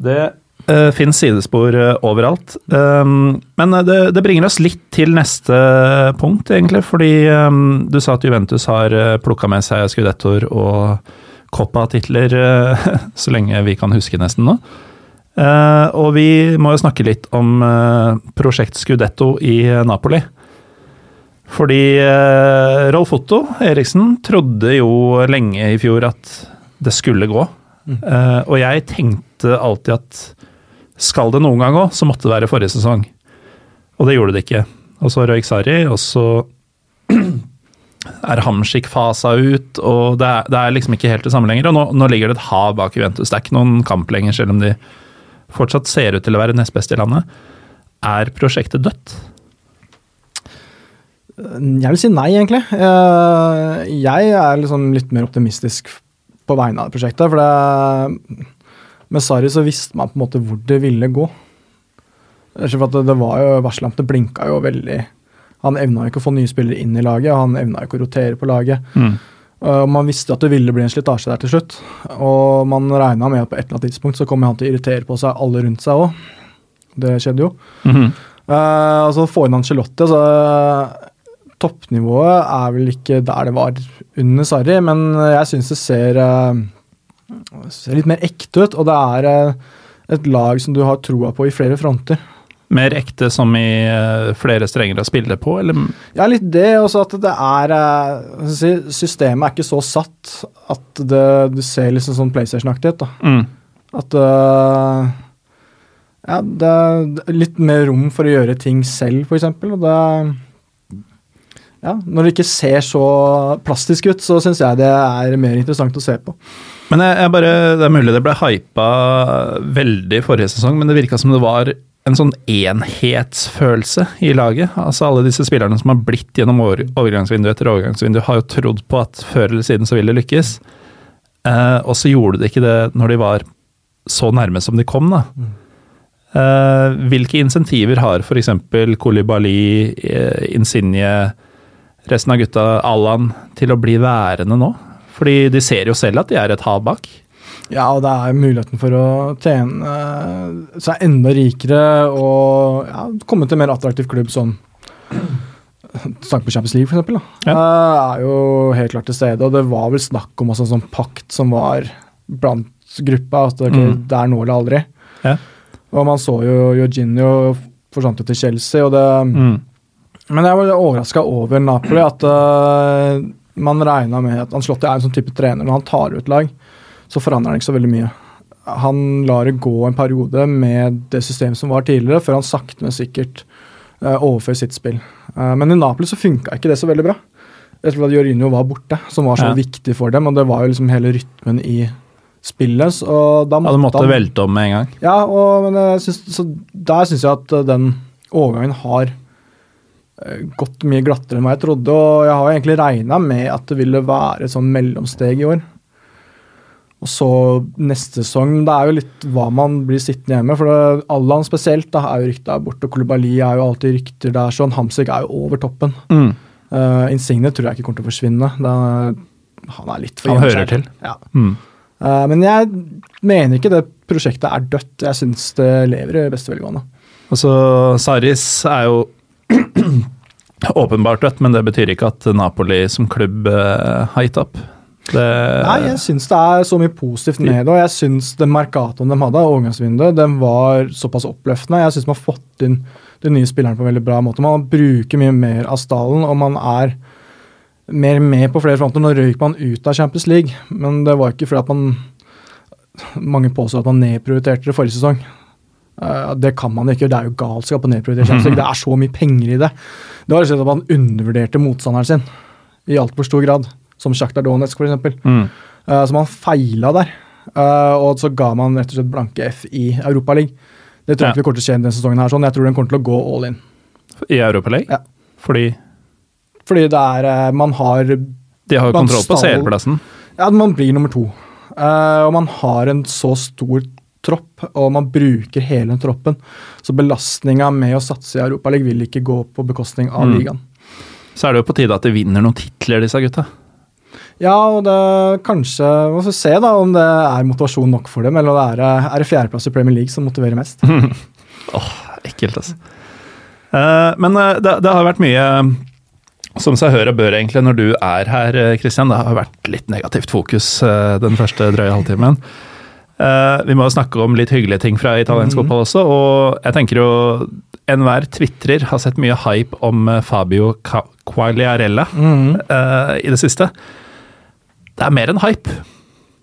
A: Det uh, finnes sidespor uh, overalt. Um, men eh, det, det bringer oss litt til neste punkt, egentlig. Fordi um, du sa at Juventus har uh, plukka med seg skudettoer og Coppa-titler uh, så lenge vi kan huske, nesten nå. Og vi må jo snakke litt om prosjekt Scudetto i Napoli. Fordi Rolf Otto Eriksen trodde jo lenge i fjor at det skulle gå. Eh, og jeg tenkte alltid at skal det noen gang gå, så måtte det være forrige sesong. Og det gjorde det ikke. Og så røyk Sarri, og så er Hamsik fasa ut, og det er, det er liksom ikke helt det samme lenger. Og nå, nå ligger det et hav bak Juventus. Det er ikke noen kamp lenger, selv om de fortsatt ser ut til å være nest best i landet. Er prosjektet dødt?
B: Jeg vil si nei, egentlig. Eh, Jeg er liksom litt mer optimistisk på vegne av det prosjektet. For det, med Sarri så visste man på en måte hvor det ville gå. Det, det var jo varsellampene blinka jo veldig. Han evna ikke å få nye spillere inn i laget, han evna ikke å rotere på laget.
A: Mm.
B: Og man visste at det ville bli en slitasje der til slutt. Og man regna med at på et eller annet tidspunkt så kommer han til å irritere på seg alle rundt seg òg. Det skjedde jo.
A: Mhm.
B: Eh, altså få inn Angelotti, altså Toppnivået er vel ikke der det var under Sarri, men jeg syns det ser, eh, ser litt mer ekte ut. Og det er eh, et lag som du har troa på i flere fronter.
A: Mer ekte som i eh, flere strenger å spille på, eller?
B: Ja, litt det. Også at det er si, Systemet er ikke så satt at det, du ser liksom sånn PlayStation-aktig ut.
A: Mm.
B: At Ja, det er litt mer rom for å gjøre ting selv, f.eks. Og det Ja, når det ikke ser så plastisk ut, så syns jeg det er mer interessant å se på.
A: Men jeg, jeg bare, Det er mulig det ble hypa veldig forrige sesong, men det virka som det var en sånn enhetsfølelse i laget. Altså Alle disse spillerne som har blitt gjennom over- overgangsvindu etter overgangsvindu, har jo trodd på at før eller siden så ville det lykkes. Eh, og så gjorde de ikke det når de var så nærme som de kom, da. Eh, hvilke insentiver har f.eks. Kolibali, eh, Insigne, resten av gutta, Allan, til å bli værende nå? Fordi de ser jo selv at de er et hav bak.
B: Ja, og det er muligheten for å tjene seg enda rikere og ja, komme til en mer attraktiv klubb som Snakk på Champions League, for eksempel, da.
A: Ja.
B: Eh, er jo helt klart til stede. Og det var vel snakk om en sånn pakt som var blant gruppa, at okay,
A: Mm.
B: det er nå eller aldri.
A: Ja.
B: Og man så jo Jorginho forsvant jo til Chelsea, og det
A: Mm.
B: Men jeg var overraska over Napoli, at uh, man regna med at Anslotti er en sånn type trener. Når han tar ut lag, så forandrer han ikke så veldig mye. Han lar det gå en periode med det systemet som var tidligere, før han sakte, men sikkert uh, overfører sitt spill. Uh, men i Napoli så funka ikke det så veldig bra. Jeg tror at Jorginho var borte, som var så
A: Ja.
B: viktig for dem. Og det var jo liksom hele rytmen i spillet. Så da
A: Ja,
B: måtte,
A: du måtte
B: han
A: velte om med en gang.
B: ja, og, men jeg synes, så der syns jeg at den overgangen har gått mye glattere enn hva jeg trodde. Og jeg har egentlig regna med at det ville være et sånn mellomsteg i år. Og så neste sesong Det er jo litt hva man blir sittende hjemme. For det, Allan spesielt da, er jo rykta bort, og Kolibali er jo alltid rykter der. Sånn Hamsik er jo over toppen.
A: Mm.
B: Uh, Insigne tror jeg ikke kommer til å forsvinne. Det er, han er litt for
A: Han hører til.
B: Ja.
A: Mm.
B: Uh, men jeg mener ikke det prosjektet er dødt. Jeg syns det lever i beste velgående.
A: Altså, Saris er jo åpenbart dødt, men det betyr ikke at Napoli som klubb uh, har gitt opp. Det...
B: Nei, jeg syns det er så mye positivt med det, og jeg syns det Mercatoen de hadde, overgangsvinduet, den var såpass oppløftende. Jeg syns man har fått inn de nye spillerne på en veldig bra måte. Man bruker mye mer av stallen, og man er mer med på flere fronter. Nå røyk man ut av Champions League, men det var ikke fordi at man Mange påstår at man nedprioriterte det forrige sesong. Uh, det kan man ikke. Det er jo galskap å nedprioritere Champions League. Det er så mye penger i det. Det var rett og slett at man undervurderte motstanderen sin i altfor stor grad som Sjaktar Donetsk f.eks. Mm. Uh, så man feila der. Uh, og så ga man rett og slett blanke F i Europaligaen. Det tror jeg ja. ikke det kommer til å skje denne sesongen. her, sånn. Jeg tror den kommer til å gå all in.
A: I Europaligaen?
B: Ja.
A: Fordi
B: Fordi det er Man har
A: De har jo kontroll på CL-plassen?
B: Ja, man blir nummer to. Og man har en så stor tropp, og man bruker hele troppen. Så belastninga med å satse i Europaligaen vil ikke gå på bekostning av mm. ligaen.
A: Så er det jo på tide at de vinner noen titler, disse gutta.
B: Ja, og det kanskje Vi får se da om det er motivasjon nok for dem, eller om det er, er det fjerdeplass i Premier League som motiverer mest.
A: Åh, oh, ekkelt, altså. Uh, men uh, det, det, har vært mye som seg hør og bør, egentlig, når du er her, Kristian. Det har vært litt negativt fokus den første drøye halvtimen. Vi må snakke om litt hyggelige ting fra italiensk mm. fotball også, og jeg tenker jo enhver tvitrer har sett mye hype om Fabio Quagliarella mm. i det siste. Det er mer enn hype.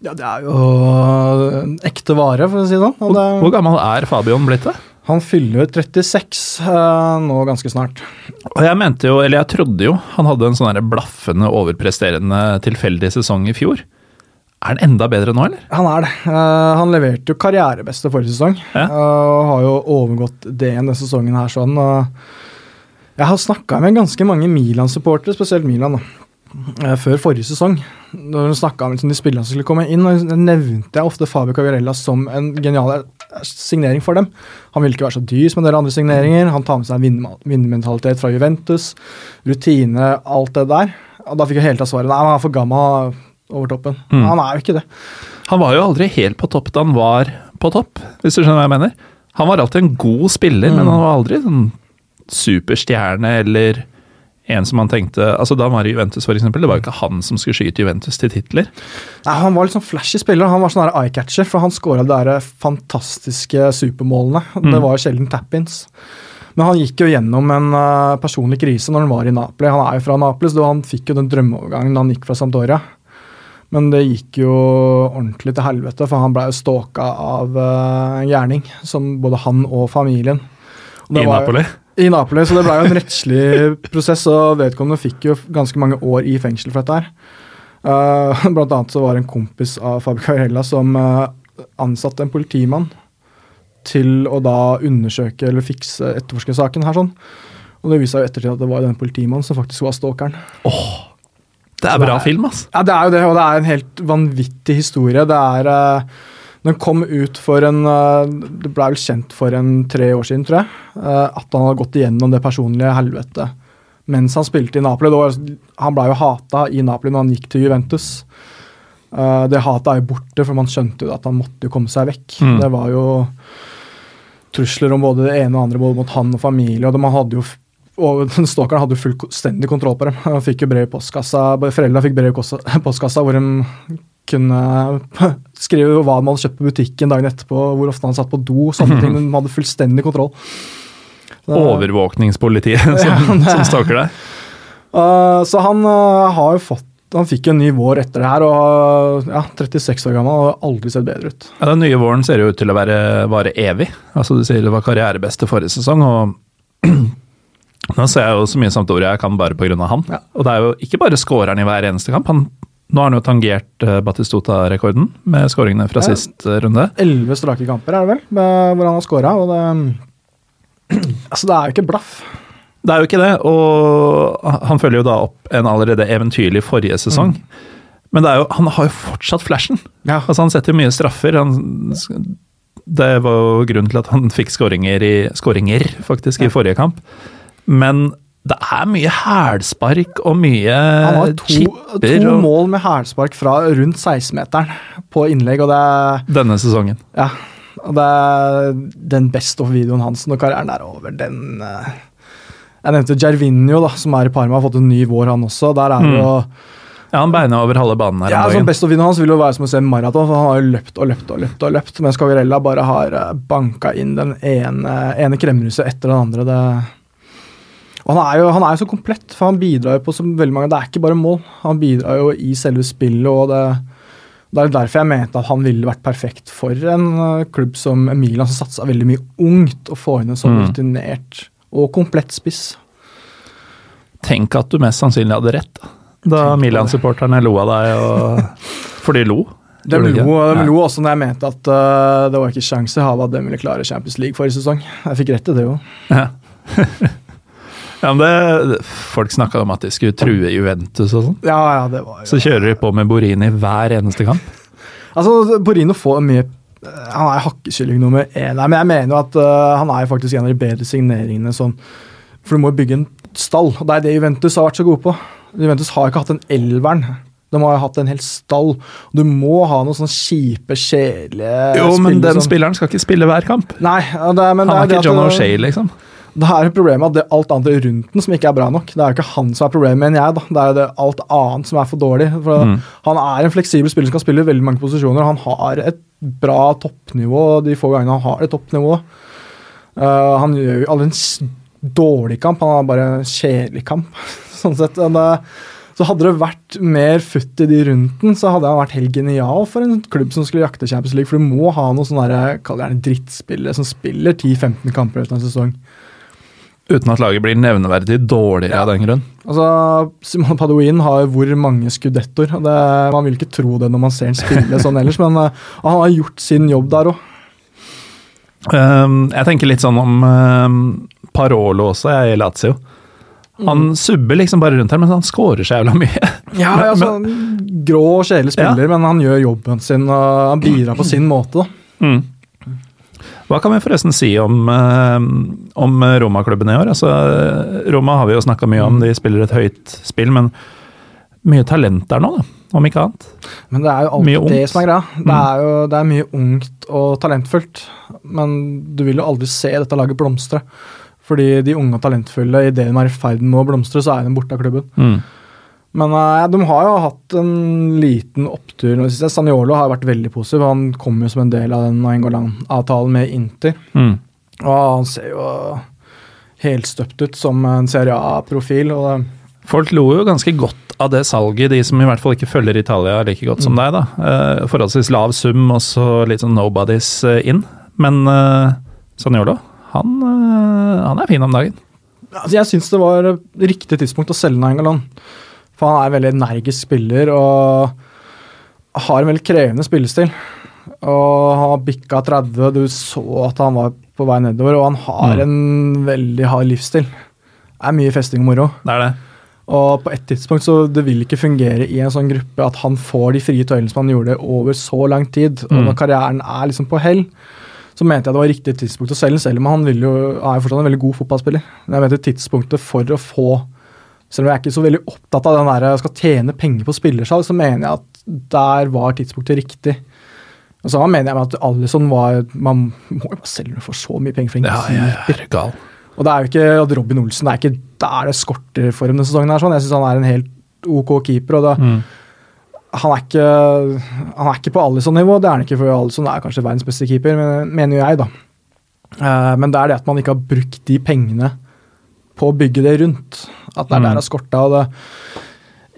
B: Ja, det er jo ekte vare, for å si det sånn.
A: Hvor, hvor gammel er Fabion blitt? det?
B: Han fyller 36 uh, eh, nå ganske snart.
A: Og jeg mente jo, eller jeg trodde jo, han hadde en sånn blaffende, overpresterende, tilfeldig sesong i fjor. Er han enda bedre nå, eller?
B: Han er det. Uh, han leverte jo karrierebeste forrige sesong. Ja. Uh, og har jo overgått det denne sesongen her sånn. jeg har snakka med ganske mange Milan-supportere, spesielt Milan. da Eh, før forrige sesong, da hun snakka om liksom, de spillerne som skulle komme inn, og nevnte jeg ofte Fabio Cagarella som en genial signering for dem. Han ville ikke være så dyr som en del andre signeringer. Han tar med seg en vinnermentalitet fra Juventus, rutine, alt det der. Og da fikk jeg hele tatt svaret nei, han er for gammel over toppen. Mm. Han er jo ikke det.
A: Han var jo aldri helt på topp da han var på topp, hvis du skjønner hva jeg mener. Han var alltid en god spiller, mm. men han var aldri sånn superstjerne eller en som han tenkte altså Da var i Juventus, eksempel, det var jo ikke han som skulle skyte Juventus til titler.
B: Nei, Han var litt sånn flashy spiller. Han var sånn eye-catcher, for han skåra de der fantastiske supermålene. Mm. Det var jo sjelden tap-ins. Men han gikk jo gjennom en uh, personlig krise når han var i Napoli. Han er jo fra Napoli, så han fikk jo den drømmeovergangen da han gikk fra Sampdoria. Men det gikk jo ordentlig til helvete, for han ble jo stalka av uh, en gjerning. Som både han og familien.
A: Og I Napoli?
B: I Napoli, så det ble jo en rettslig prosess, og vedkommende fikk jo ganske mange år i fengsel for dette her. Uh, blant annet så var det en kompis av Fabio Carella som uh, ansatte en politimann til å da undersøke eller fikse etterforske saken her sånn. Og det viste seg jo ettertid at det var den politimannen som faktisk var stalkeren.
A: Oh, det er bra det er, film, ass.
B: Ja, det er jo det, og det er en helt vanvittig historie. Det er uh, den kom ut for en uh, Det ble vel kjent for en tre år siden, tror jeg. Uh, at han hadde gått igjennom det personlige helvetet mens han spilte i Napoli. Var, han ble jo hata i Napoli når han gikk til Juventus. Det hatet er jo borte, for man skjønte jo at han måtte jo komme seg vekk. Mm. Det var jo trusler om både det ene og andre, både mot han og familie. og man hadde jo og Stalkeren hadde fullstendig kontroll på dem. Han fikk jo brev i postkassa, Foreldra fikk brev i postkassa hvor de kunne skrive hva man hadde kjøpt på butikken dagen etterpå, hvor ofte han satt på do, sånne ting. De hadde fullstendig kontroll.
A: Overvåkningspolitiet som, ja, som stalker deg?
B: Uh, så han uh, har jo fått han fikk en ny vår etter det her, og ja, 36 år gammel og aldri sett bedre ut.
A: Ja, Den nye våren ser jo ut til å være, vare evig. Altså Du sier det var karrierebeste forrige sesong, og nå ser jeg jo så mye Sampdoria jeg kan bare pga. han. Ja. Og det er jo ikke bare skåreren i hver eneste kamp. Han nå har han jo tangert uh, Batistuta-rekorden med skåringene fra ja. sist uh, runde.
B: Elleve strake kamper er det vel, med, hvor han har skåra. Det, altså, det er jo ikke blaff.
A: Det er jo ikke det, og han følger jo da opp en allerede eventyrlig forrige sesong. Mm. Men jo, han har jo fortsatt flashen. Ja. Altså, han setter mye straffer. Han, det var jo grunnen til at han fikk skåringer, i, skåringer faktisk, i forrige kamp. Men Det er mye hælspark og mye
B: Han har to, to
A: og
B: mål med hælspark fra rundt 16-meteren på innlegg, og det er,
A: Denne sesongen.
B: ja, og det er den best of-videoen hans når karrieren er over. Den eh, Jeg nevnte Gervinho, da, som er i Parma, har fått en ny vår, han også. Der er det jo
A: Ja, Han beina over halve banen her
B: ja,
A: om
B: sånn
A: dagen.
B: Best of-videoen hans vil jo være som å se maraton, for han har jo løpt og løpt og løpt. og løpt, Mens Cagarella bare har eh, banka inn den ene, ene kremruset etter den andre. det og han er, jo, han er jo så komplett, for han bidrar jo på så veldig mange Det er ikke bare mål, han bidrar jo i selve spillet. og det, det er derfor jeg mente at han ville vært perfekt for en eh, klubb som Milan, som satsa veldig mye ungt, å få inn en så
A: Mm.
B: rutinert og komplett spiss.
A: Tenk at du mest sannsynlig hadde rett. Da, Milan-supporterne lo av deg, og, for de lo.
B: De lo, de lo også når jeg mente at uh, det var ikke sjanse i havet at de ville klare Champions League forrige sesong. Jeg fikk rett i det jo.
A: Ja. ja, men det, folk snakka om at de skulle true Juventus og sånn.
B: Ja, ja, det var jo
A: Så kjører de på med Borini hver eneste kamp.
B: Altså, Borino får mye eh, Han er hakkekylling nummer én. Nei, men jeg mener jo at uh, han er faktisk en av de bedre signeringene sånn For du må jo bygge en stall, og det er det Juventus har vært så gode på. Juventus har ikke hatt en elveren. De har hatt en hel stall. Du må ha noen sånne kjipe, kjedelige
A: Jo, men den
B: som-
A: spilleren skal ikke spille hver kamp.
B: Nei, det, men
A: Han er
B: det
A: ikke John
B: O'Shay,
A: O'Shea, liksom.
B: Det er problemet at det er alt annet rundt den som ikke er bra nok. Det er jo ikke han som er problemet, mener jeg. da. Det er jo det alt annet som er for dårlig. For
A: Mm.
B: Han er en fleksibel spiller som kan spille i veldig mange posisjoner. Han har et bra toppnivå de få gangene han har et toppnivå. Uh, han gjør jo aldri en dårlig kamp, han har bare en kjedelig kamp. sånn sett. Men, uh, så hadde det vært mer futt i de rundt den, så hadde han vært helt genial for en klubb som skulle jakte Champions League. For du må ha noen sånne det gjerne drittspillere som spiller 10-15 kamper uten en sesong.
A: Uten at laget blir nevneverdig dårligere av den grunn.
B: Altså, Simon Paduin har hvor mange skudettor. og man vil ikke tro det når man ser han spille sånn ellers, men uh, han har gjort sin jobb der òg.
A: Um, jeg tenker litt sånn om um, Parolo også, jeg i Lazio. Han subber liksom bare rundt her, men han scorer så jævla mye.
B: Ja,
A: Men-
B: altså, grå og kjedelig spiller, men han gjør jobben sin og han bidrar på sin måte. da.
A: Mm. Hva kan vi forresten si om, um, om Roma-klubben i år? Altså, Roma har vi jo snakka mye om, de spiller et høyt spill, men mye talent der nå, da, om ikke annet.
B: Men det er jo alltid det som er greia. Det er jo det er mye ungt og talentfullt, men du vil jo aldri se dette laget blomstre. Fordi de unge og talentfulle, idet de er i ferd med å blomstre, så er de borte av klubben.
A: Mm.
B: Men uh, de har jo hatt en liten opptur. nå synes jeg Saniolo har vært veldig positiv. Han kom jo som en del av den Nainggolan-avtalen med Inter.
A: Mm.
B: Og han ser jo helstøpt ut som en Serie A-profil.
A: Folk lo jo ganske godt av det salget, de som i hvert fall ikke følger Italia like godt som deg. da. Uh, forholdsvis lav sum og så litt sånn nobodies eh, inn. Men uh, Saniolo, han, uh, han er fin om dagen.
B: Altså, jeg syns det var riktig tidspunkt å selge Nainggolan. For han er en veldig energisk spiller og har en veldig krevende spillestil. Og han har bikka 30, du så at han var på vei nedover, og han har en veldig hard livsstil. Det er mye festing og moro.
A: Det er det.
B: Og på et tidspunkt så det vil ikke fungere i en sånn gruppe at han får de frie tøylene som han gjorde over så lang tid. Og
A: Mm.
B: når karrieren er liksom på hell, så mente jeg det var riktig tidspunkt å selge, selv om han vil jo, er jo fortsatt en veldig god fotballspiller. Men jeg mente tidspunktet for å få Selv om jeg er ikke så veldig opptatt av den der jeg skal tjene penger på spillersalg, så mener jeg at der var tidspunktet riktig. Og så mener jeg at Alison var Man må jo bare selge for så mye penger for en
A: Ja,
B: keeper.
A: Ja, ja,
B: Og det er jo ikke at Robin Olsen det er ikke der det skorter for ham denne sesongen. her, sånn. Jeg syns han er en helt OK keeper. og det,
A: Mm.
B: han, er ikke, han er ikke på Alison-nivå. Det er han ikke, for Alison er kanskje verdens beste keeper, men, mener jo jeg, da. Eh, men det er det at man ikke har brukt de pengene på å bygge det rundt. At det er
A: Mm.
B: der det har skorta. og det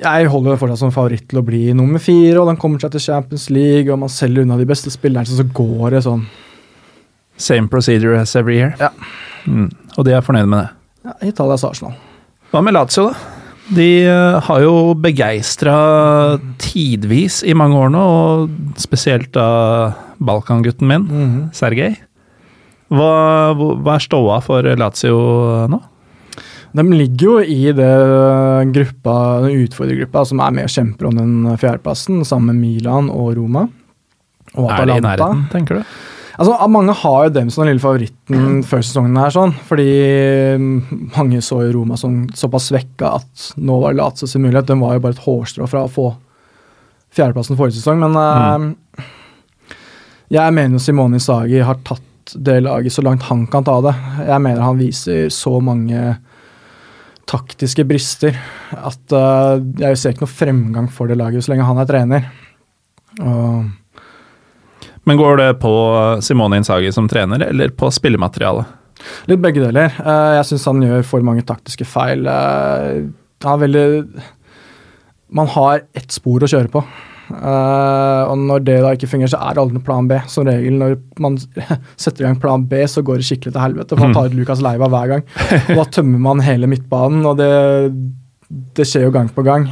B: jeg holder fortsatt som favoritt til å bli nummer fire, og den kommer seg til Champions League, og man selger unna de beste spillerne, så så går det sånn.
A: Same procedure as every year.
B: Ja.
A: Mm. Og de er fornøyd med det.
B: Ja, Italias Arsenal.
A: Hva med Lazio, da? De eh, har jo begeistra tidvis i mange år nå, og spesielt da Balkangutten min,
B: Mhm.
A: Sergej. Hva, hva er ståa for Lazio nå?
B: De ligger jo i det gruppa, den utfordrergruppa som er med og kjemper om den fjerdeplassen, sammen med Milan og Roma. Og
A: Er det i nærheten, tenker du?
B: Altså, Mange har jo dem som den lille favoritten før sesongen. her, sånn, Fordi mm, mange så jo Roma som såpass svekka at nå var det Lazio sin mulighet. Den var jo bare et hårstrå fra å få fjerdeplassen forrige sesong. Men mm. uh, jeg mener jo Simone Sagi har tatt det laget så langt han kan ta det. Jeg mener han viser så mange taktiske brister at uh, jeg ser ikke noe fremgang for det laget så lenge han er trener. Og
A: men går det på Simone Insagi som trener, eller på spillematerialet?
B: Litt begge deler. Uh, jeg syns han gjør for mange taktiske feil. Uh, han er veldig Man har ett spor å kjøre på. Uh, og når det da ikke fungerer, så er det aldri noen plan B. Som regel når man setter i gang plan B, så går det skikkelig til helvete. For man tar ut Lukas Leiva hver gang. Og da tømmer man hele midtbanen, og det, det skjer jo gang på gang.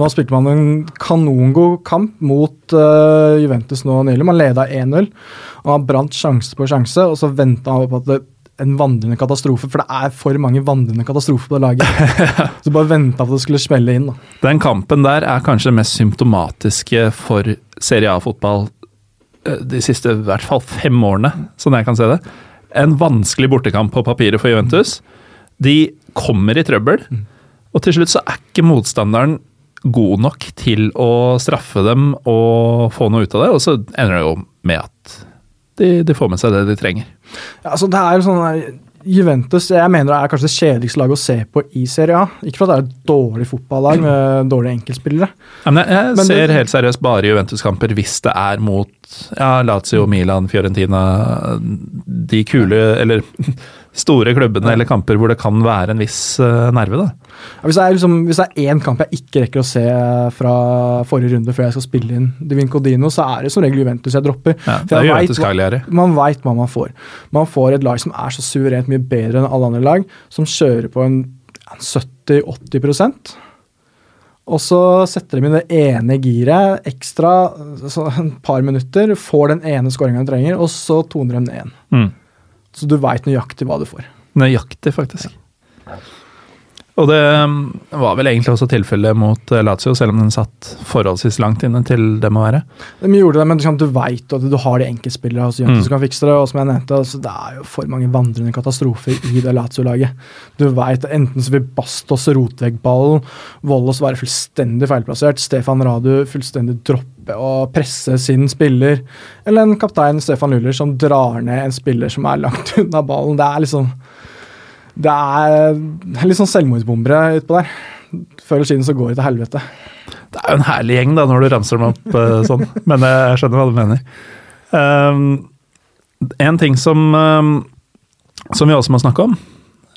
B: Nå spilte man en kanongod kamp mot uh, Juventus nå nylig. Man leda 1-0. og Han brant sjanse på sjanse, og så venta han på at det, en vandrende katastrofe, for det er for mange vandrende katastrofer på det laget. så bare venta på at det skulle smelle inn. Da.
A: Den kampen der er kanskje det mest symptomatiske for Serie A-fotball eh, de siste i hvert fall fem årene, sånn jeg kan se det. En vanskelig bortekamp på papiret for Juventus. De kommer i trøbbel, mm. og til slutt så er ikke motstanderen god nok til å straffe dem og få noe ut av det. Og så ender det jo med at de, de får med seg det de trenger.
B: Ja, altså det er jo sånn der, Juventus jeg mener det er kanskje det kjedeligste laget å se på i Serie A. Ikke for at det er et dårlig fotballag med dårlige enkeltspillere.
A: Ja, men jeg men ser helt seriøst bare Juventus-kamper hvis det er mot ja, Lazio, Milan, Fiorentina De kule, eller store klubbene eller kamper hvor det kan være en viss uh, nerve. da.
B: Hvis, det er liksom, hvis det er én kamp jeg ikke rekker å se fra forrige runde før jeg skal spille inn Divin Codino, så er det som regel Juventus jeg dropper.
A: Ja, det er Juventus vet,
B: Man veit hva man får. Man får et lag som er så suverent mye bedre enn alle andre lag, som kjører på en 70-80% og så setter de inn det ene giret ekstra så et par minutter, får den ene skåringa de trenger, og så toner de ned igjen. Mm. Så du veit nøyaktig hva du får.
A: Nøyaktig, faktisk. Ja. Og det um, var vel egentlig også tilfellet mot uh, Lazio, selv om den satt forholdsvis langt inne til det må være.
B: De gjorde det, men du veit at du har de enkeltspillere hos mm. som kan fikse det. Og som jeg nevnte, altså, det er jo for mange vandrende katastrofer i det Lazio-laget. Du veit enten så vil Bastos rote vekk ballen, Vollos være fullstendig feilplassert, Stefan Radu fullstendig droppe og presse sin spiller, eller en kaptein, Stefan Luller, som drar ned en spiller som er langt unna ballen. Det er liksom det er litt sånn selvmordsbombere utpå der. Før eller siden så går det til helvete.
A: Det er jo en herlig gjeng da, når du ramser dem opp uh, sånn, men jeg skjønner hva du mener. Um, en ting som, um, som vi også må snakke om,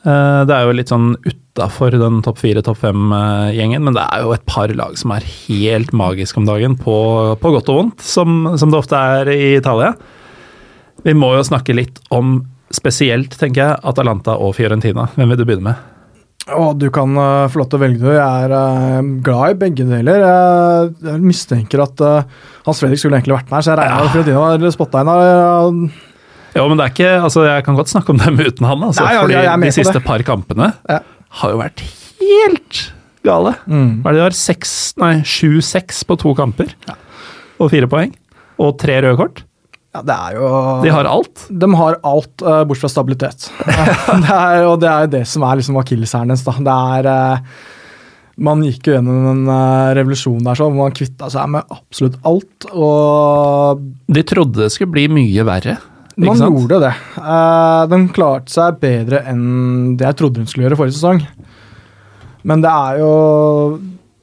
A: uh, det er jo litt sånn utafor den topp fire, topp fem-gjengen, men det er jo et par lag som er helt magiske om dagen, på, på godt og vondt, som, som det ofte er i Italia. Vi må jo snakke litt om spesielt, tenker jeg, Atalanta og Fiorentina. Hvem vil du begynne med?
B: Å, du kan uh, få lov til å velge, du. Jeg er uh, glad i begge deler. Jeg, jeg mistenker at uh, Hans Fredrik skulle egentlig vært med her, så jeg regner med ja. Fiorentina var spotta inn.
A: Jo, men det er ikke, altså, jeg kan godt snakke om dem uten han. Altså, Nei, fordi de siste par kampene ja. har jo vært helt gale. Mm. Hva er det de har? Seks, nei, sju-seks på to kamper. Og fire poeng. Og tre røde kort.
B: Ja, det er jo
A: De har alt?
B: De har alt, uh, bortsett fra stabilitet. det er, og det er jo det som er liksom akilleshæren deres. Det er uh, Man gikk jo gjennom en uh, revolusjon der sånn, man kvitta seg med absolutt alt. Og
A: De trodde det skulle bli mye verre. Ikke
B: man
A: sant?
B: gjorde det. Uh, de klarte seg bedre enn det jeg trodde hun skulle gjøre forrige sesong. Men det er jo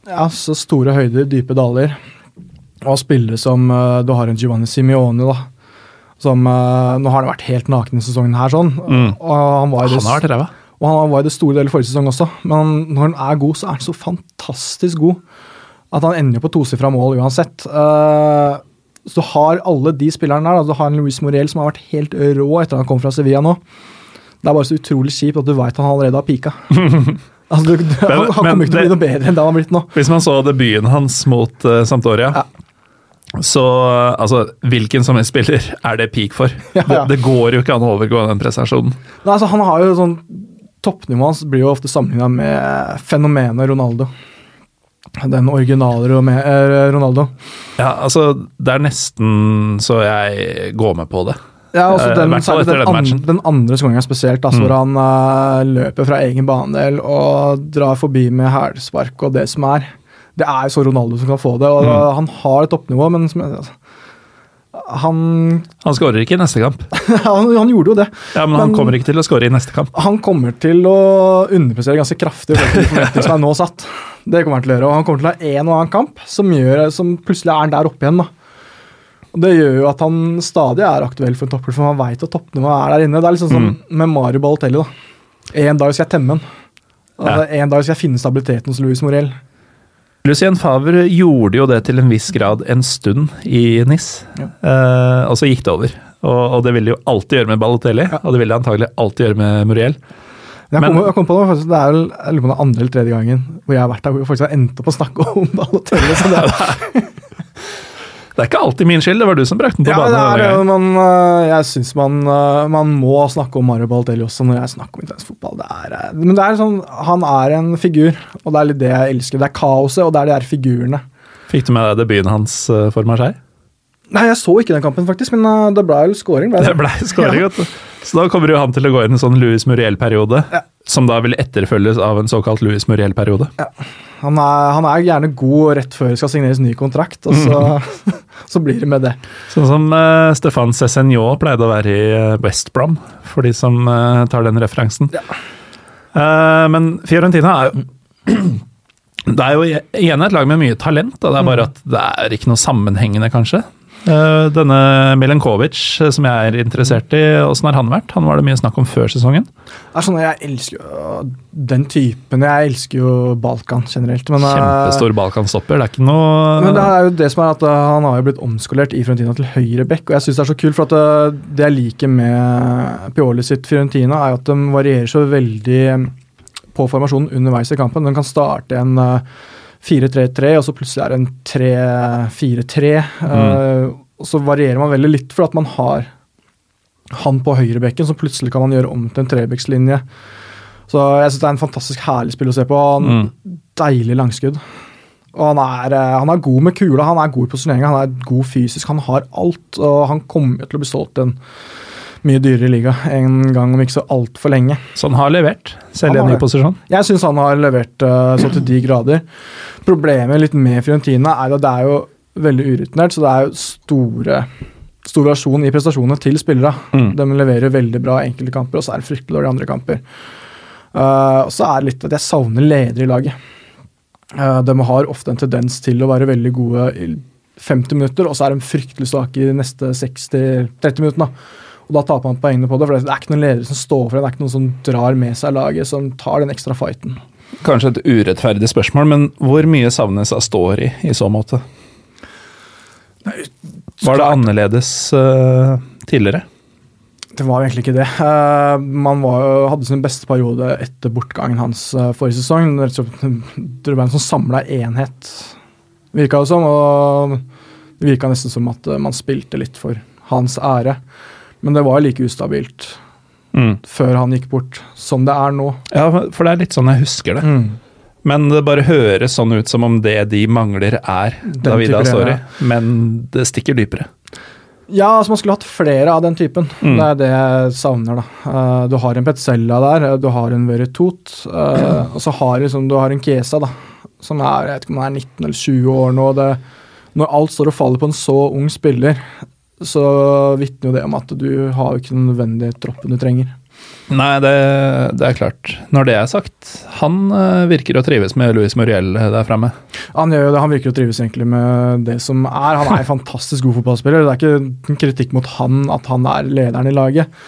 B: ja, så store høyder, dype daler. Og spillere som Du har en Giovanni Simione, da som, uh, nå har han vært helt naken i sesongen her, sånn.
A: Mm. Og han, var
B: han
A: har vært ræva.
B: Og han var i det store deler forrige sesong også, men når han er god, så er han så fantastisk god at han ender på tosifra mål uansett. Uh, så du har alle de spillerne der. Du har en Luis Morel som har vært helt rå etter han kom fra Sevilla nå. Det er bare så utrolig kjipt at du veit han allerede har pika. altså, du, du, han, han kommer ikke til å bli noe bedre enn det han har blitt nå.
A: Hvis man så debuten hans mot uh, Sampdoria, ja. Så altså, hvilken som helst spiller er det peak for. Ja, ja. Det, det, går jo ikke an å overgå den prestasjonen.
B: Nei, altså, han har jo sånn Toppnivået hans blir jo ofte sammenligna med fenomenet Ronaldo. Den originale eh, Ronaldo.
A: Ja, altså Det er nesten så jeg går med på det.
B: Ja, også
A: Eh,
B: den, særlig den,
A: den
B: an, den andre skåringa spesielt, altså,
A: Mm.
B: hvor han uh, løper fra egen banedel og drar forbi med hælspark og det som er. Det er jo så Ronaldo som kan få det, og
A: Mm.
B: han har et toppnivå, men som, altså, han,
A: Han skårer ikke i neste kamp.
B: han, han gjorde jo det.
A: Ja, Men han kommer ikke til å skåre i neste kamp.
B: Han kommer til å underprestere ganske kraftig som er nå satt. Det kommer han til å gjøre, og han kommer til å ha en og annen kamp som, gjør, som plutselig er han der oppe igjen. da. Og Det gjør jo at han stadig er aktuell for en toppklubb, for man veit at toppnivået er der inne. Det er liksom som med Mario Balotelli. da. En dag skal jeg temme han. Altså, En dag skal jeg finne stabiliteten hos Louis Morel.
A: Lucien Favre gjorde jo det til en viss grad en stund i NIS,
B: Ja.
A: eh, og så gikk det over. Og, og det vil de jo alltid gjøre med Balotelli, og det vil de antagelig alltid gjøre med Muriel.
B: Jeg
A: Men-
B: kom, jeg kom på det, faktisk, det er vel jeg lurer på den andre eller tredje gangen hvor jeg har vært der hvor vi faktisk har endt opp å snakke om Balotelli. Så det
A: Det er ikke alltid min skyld, det var du som brakte den på
B: Ja,
A: banen.
B: det er det. Man, jeg syns man, man må snakke om Mario Balotelli også når jeg snakker om italiensk fotball. Det er, øh, men det er sånn, han er en figur, og det er litt det jeg elsker. Det er kaoset, og det er de her figurene.
A: Fikk du med deg debuten hans eh, for Marseille?
B: Nei, jeg så ikke den kampen, faktisk, men det ble jo scoring. ble
A: Det ble scoring,
B: Ja.
A: vet du. Så da kommer jo han til å gå inn i en sånn Louis Muriel-periode, som da vil etterfølges av en såkalt Louis Muriel-periode.
B: Han er, han er gjerne god rett før det skal signeres ny kontrakt, og så, så blir det med det.
A: Sånn som uh, Stefan Cézignon pleide å være i eh, West Brom, for de som uh, tar den referansen. Eh, men Fiorentina er jo Det er jo igjen et lag med mye talent, og det er bare at det er ikke noe sammenhengende, kanskje. Eh, denne Milenkovic, eh, som jeg er interessert i, åssen har han vært? Han var det mye snakk om før sesongen.
B: Sånn, Jeg elsker jo den typen. Jeg elsker jo Balkan generelt. Men, øh,
A: Kjempestor Balkanstopper, det er ikke noe
B: Men det er jo det som er at han har jo blitt omskolert i Fiorentina til høyre back, og jeg syns det er så kult, for at det jeg liker med Pioli sitt Fiorentina, er jo at de varierer så veldig på formasjonen underveis i kampen. Den kan starte en uh, 4-3-3, og så plutselig er det en 3-4-3. Uh, og så varierer man veldig litt, for at man har han på høyrebekken, så plutselig kan man gjøre om til en trebekslinje. Så jeg syns det er en fantastisk herlig spill å se på. Han, Deilig langskudd. Og han er, eh, han er god med kula, han er god i posisjoneringa, han er god fysisk. Han har alt, og han kommer til å bli solgt en mye dyrere liga en gang om ikke så altfor lenge.
A: Så han har levert, selv i en ny posisjon.
B: Jeg syns han har levert uh, så til de grader. Problemet litt med Fiorentina er at det er jo veldig urutinert, så det er jo store stor variasjon i prestasjonene til spillere.
A: Mm.
B: De leverer veldig bra enkelte kamper, og så er det fryktelig dårlige andre kamper. Uh, og så er det litt at jeg savner ledere i laget. Uh, de har ofte en tendens til å være veldig gode i 50 minutter, og så er de fryktelig svake i de neste 60-30 minuttene. Og Da taper man poengene på det, for det er ikke noen ledere som står for det. Det er ikke noen som drar med seg laget, som tar den ekstra fighten.
A: Kanskje et urettferdig spørsmål, men hvor mye savnes av Story i så måte? Var det annerledes uh, tidligere?
B: Det var jo egentlig ikke det. Uh, man var hadde sin beste periode etter bortgangen hans uh, forrige sesong. Det ble en sånn samla enhet, virka det som. Og det virka nesten som at man spilte litt for hans ære. Men det var like ustabilt
A: Mm.
B: før han gikk bort, som det er nå.
A: Ja, for det er litt sånn jeg husker det. Men det bare høres sånn ut som om det de mangler, er Davida
B: type
A: Story. Men det stikker dypere.
B: Ja, altså man skulle hatt flere av den typen.
A: Mm.
B: Det er det jeg savner. da. Eh, du har en Petzella der, eh, du har en Veretout, uh, og så har liksom, du har en Kesa, da, som er jeg vet ikke om han er 19 eller 20 år nå. Det, når alt står og faller på en så ung spiller, så vitner jo det om at du har ikke den nødvendige troppen du trenger.
A: Nei, det, det er klart. Når det er sagt, han eh, virker å trives med Louis Muriel der fremme.
B: Han gjør jo det, han virker å trives egentlig med det som er. Han er en fantastisk god fotballspiller. Det er ikke en kritikk mot han at han er lederen i laget.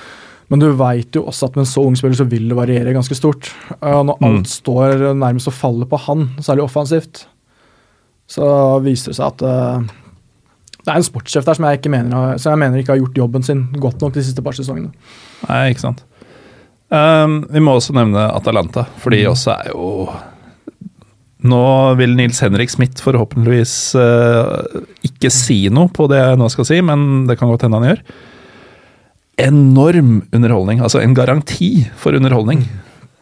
B: Men du veit jo også at med en så ung spiller så vil det variere ganske stort. Og når alt står nærmest og faller på han, særlig offensivt, så viser det seg at eh, det er en sportssjef der som jeg, ikke mener, som jeg mener ikke har gjort jobben sin godt nok de siste par sesongene.
A: Nei, ikke sant. Um, vi må også nevne Atalanta, for de også er jo Nå vil Nils Henrik Smith forhåpentligvis uh, ikke si noe på det jeg nå skal si, men det kan godt hende han gjør. Enorm underholdning, altså en garanti for underholdning.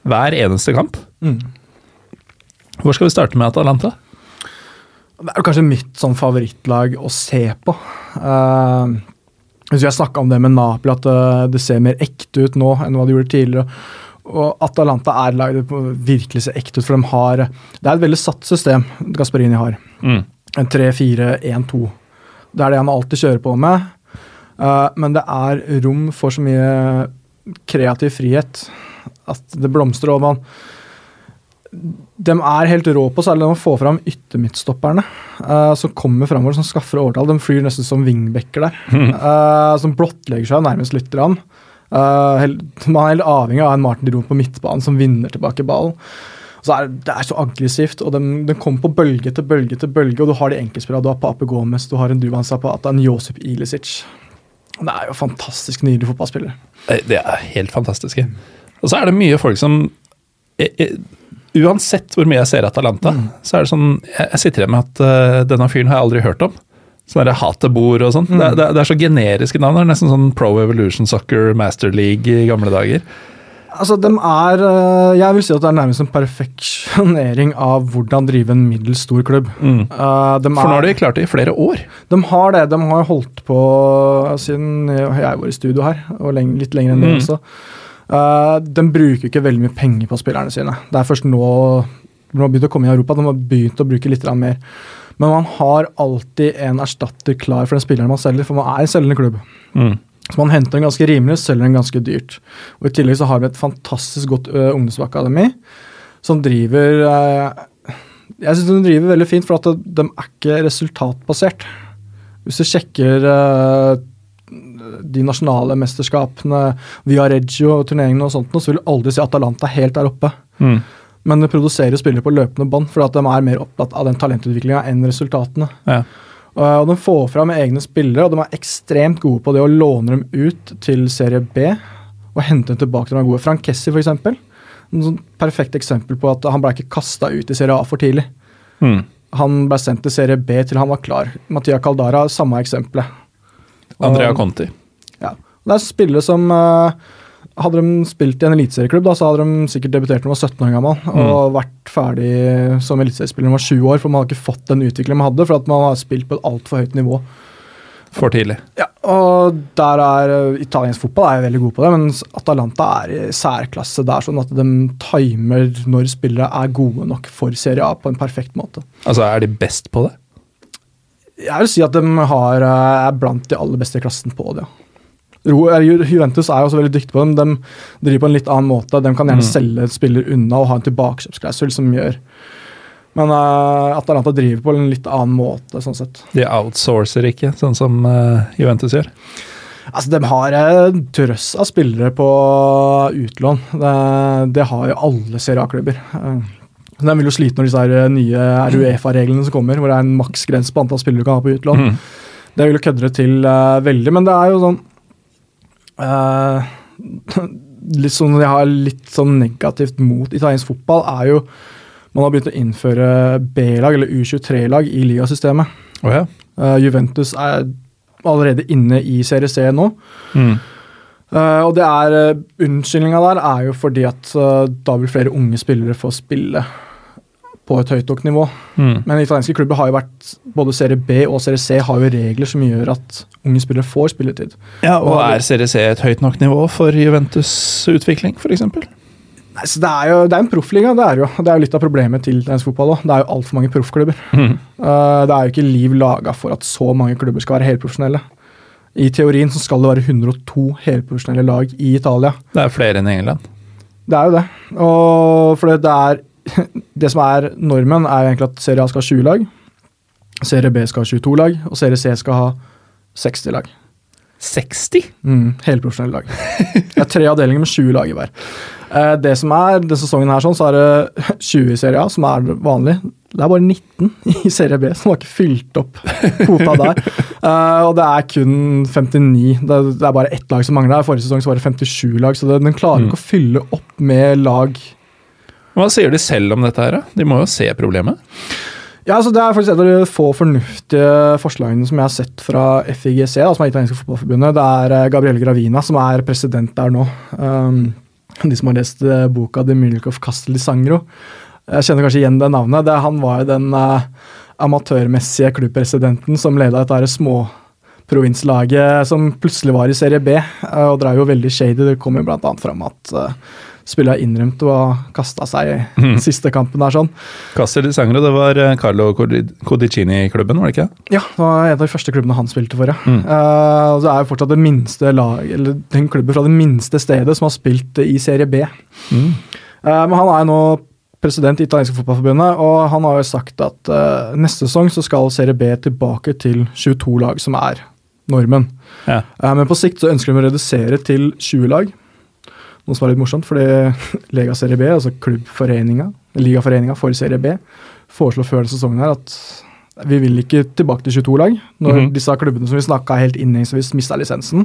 A: Hver eneste kamp.
B: Mm.
A: Hvor skal vi starte med Atalanta?
B: Det er jo kanskje mitt sånn favorittlag å se på. Eh, hvis jeg snakka om det med Napoli, at det, det ser mer ekte ut nå enn hva det gjorde tidligere. Og Atalanta er på virkelig ser ekte ut, for de har Det er et veldig satt system Gasparini har.
A: Mm.
B: En 3-4-1-2. Det er det han alltid kjører på med. Uh, men det er rom for så mye kreativ frihet at det blomstrer. og man de er helt rå på, særlig å få fram yttermidtstopperne uh, som kommer framover, som skaffer overtall. De flyr nesten som wingbacker der. Uh, som blottlegger seg nærmest litt. Rann. Uh, helt, man er helt avhengig av en Martin Diron på midtbanen som vinner tilbake ballen. Så er, det er så aggressivt, og den, de kommer på bølge etter bølge etter bølge. Og du har de enkeltspillerne. Du har Pape Gomez, du har en Duvan Zapata, en Josip Ilisic. Det er jo fantastisk nydelig fotballspiller.
A: Det er helt fantastiske. Og så er det mye folk som Uansett hvor mye jeg ser Atalanta, mm. så er det sånn Jeg, jeg sitter igjen med at uh, denne fyren har jeg aldri hørt om. Sånn hatebord og sånn. Mm. Det, det, det, er så generiske navn. Det er nesten sånn Pro Evolution Soccer, Master League i gamle dager.
B: Altså, de er uh, Jeg vil si at det er nærmest en perfeksjonering av hvordan drive en middels stor klubb.
A: Mm. Uh, For nå har de klart det i flere år?
B: De har det. De har holdt på siden jeg var i studio her, og lenge, litt lenger enn det mm. også. Uh, de bruker ikke veldig mye penger på spillerne sine. Det er først nå de har begynt å komme i Europa de har begynt å bruke litt mer. Men man har alltid en erstatter klar for den spilleren man selger, for man er en selgende klubb.
A: Mm.
B: Så man henter den ganske rimelig, selger den ganske dyrt. Og I tillegg så har vi et fantastisk godt uh, ungdomsakademi som driver uh, Jeg syns de driver veldig fint, for at de er ikke resultatbasert. Hvis du sjekker uh, de nasjonale mesterskapene, via Reggio turneringene og sånt, så vil du aldri si Atalanta helt der oppe.
A: Mm.
B: Men de produserer spillere på løpende bånd, fordi at de er mer opptatt av den talentutviklinga enn resultatene.
A: Ja.
B: Og De får fram egne spillere, og de er ekstremt gode på det å låne dem ut til serie B og hente dem tilbake til de er gode. Frank Kessi, f.eks. Et sånn perfekt eksempel på at han ble ikke kasta ut i serie A for tidlig.
A: Mm.
B: Han ble sendt til serie B til han var klar. Mattia Caldara, samme eksempelet.
A: Andrea Conti.
B: Ja. Det er spillere som uh, Hadde de spilt i en eliteserieklubb, så hadde de sikkert debutert da de var 17 år gammel og mm. vært ferdig som eliteseriespiller da de var 20 år, for man har ikke fått den utviklingen man hadde, for at man har spilt på et altfor høyt nivå.
A: For tidlig.
B: Ja, og der er uh, Italiensk fotball er veldig god på det, men Atalanta er i særklasse der, sånn at de timer når spillere er gode nok for Serie A på en perfekt måte.
A: Altså, Er de best på det?
B: Jeg vil si at de har, eh, er blant de aller beste i klassen på det. Juventus er jo også veldig dyktige på dem. De driver på en litt annen måte. De kan gjerne mm. selge spiller unna og ha en tilbakekjøpsklausul som gjør Men uh, Atalanta driver på en litt annen måte, sånn sett.
A: De outsourcer ikke, sånn som uh, Juventus gjør?
B: Altså, De har en drøss av spillere på utlån. Det, det har jo alle Serie A-klubber. De vil jo slite når disse her nye RUEFA-reglene som kommer, hvor det er en maksgrense på antall spillere du kan ha på utlån. Mm. Det vil jo kødde det til uh, veldig, men det er jo sånn uh, Litt sånn jeg har litt sånn negativt mot italiensk fotball, er jo man har begynt å innføre B-lag, eller U23-lag, i ligasystemet.
A: Oh, ja.
B: uh, Juventus er allerede inne i Serie C nå.
A: Mm.
B: Uh, og det er Unnskyldninga der er jo fordi at uh, da vil flere unge spillere få spille på et høyt nok nivå.
A: Mm.
B: Men italienske klubber har jo vært Både serie B og serie C har jo regler som gjør at unge spillere får spilletid.
A: Ja, Og, og er serie C et høyt nok nivå for Juventus' utvikling, f.eks.?
B: Det er jo det er en proffliga, det er jo. Det er jo litt av problemet til italiensk fotball òg. Det er jo altfor mange proffklubber.
A: Mm.
B: Uh, det er jo ikke liv laga for at så mange klubber skal være helprofesjonelle. I teorien så skal det være 102 helprofesjonelle lag i Italia.
A: Det er flere enn i England.
B: Det er jo det. Og for det er Det som er normen, er egentlig at Serie A skal ha 20 lag. Serie B skal ha 22 lag, og Serie C skal ha 60 lag.
A: 60?
B: Mm, Helprofesjonelle lag. Det er tre avdelinger med 20 lag i hver. Eh, det som er, denne sesongen her sånn, så er det 20 i Serie A, som er vanlig. Det er bare 19 i Serie B som har ikke fylt opp kvota der. Uh, og det er kun 59. Det er, bare ett lag som mangler. Forrige sesong så var det 57 lag, så den klarer ikke mm. å fylle opp med lag.
A: Hva sier de selv om dette her? De må jo se problemet?
B: Ja, altså Det er faktisk et av de få fornuftige forslagene som jeg har sett fra FIGC, da, som er italienske fotballforbundet. Det er Gabrielle Gravina som er president der nå. Um, de som har lest uh, boka 'The Milk of Castel di Sangro'. Jeg kjenner kanskje igjen det navnet. Det, han var jo den uh, amatørmessige klubbpresidenten som leda dette små provinslaget som plutselig var i Serie B, uh, og drev jo veldig shady. Det kom jo annet fram at uh, spillere innrømte ha kasta seg i
A: Mhm.
B: siste kampen der sånn.
A: Castel di Sangro, det var eh, Carlo Codicini-klubben, var det ikke?
B: Ja, det var en av de første klubbene han spilte for, ja.
A: Mm.
B: Uh, og det er jo fortsatt det minste lag, eller den klubben fra det minste stedet som har spilt i Serie B.
A: Mm.
B: Uh, men han er jo nå president i Italienske Fotballforbundet, og han har jo sagt at uh, neste sesong så skal Serie B tilbake til 22 lag, som er normen.
A: Ja.
B: Uh, men på sikt så ønsker de å redusere til 20 lag. Noe som er litt morsomt, fordi Lega Serie B, altså klubbforeninga, ligaforeninga for Serie B, foreslo før denne sesongen her at vi vil ikke tilbake til 22 lag, når
A: Mhm.
B: disse klubbene som vi snakka helt innledningsvis, mista lisensen.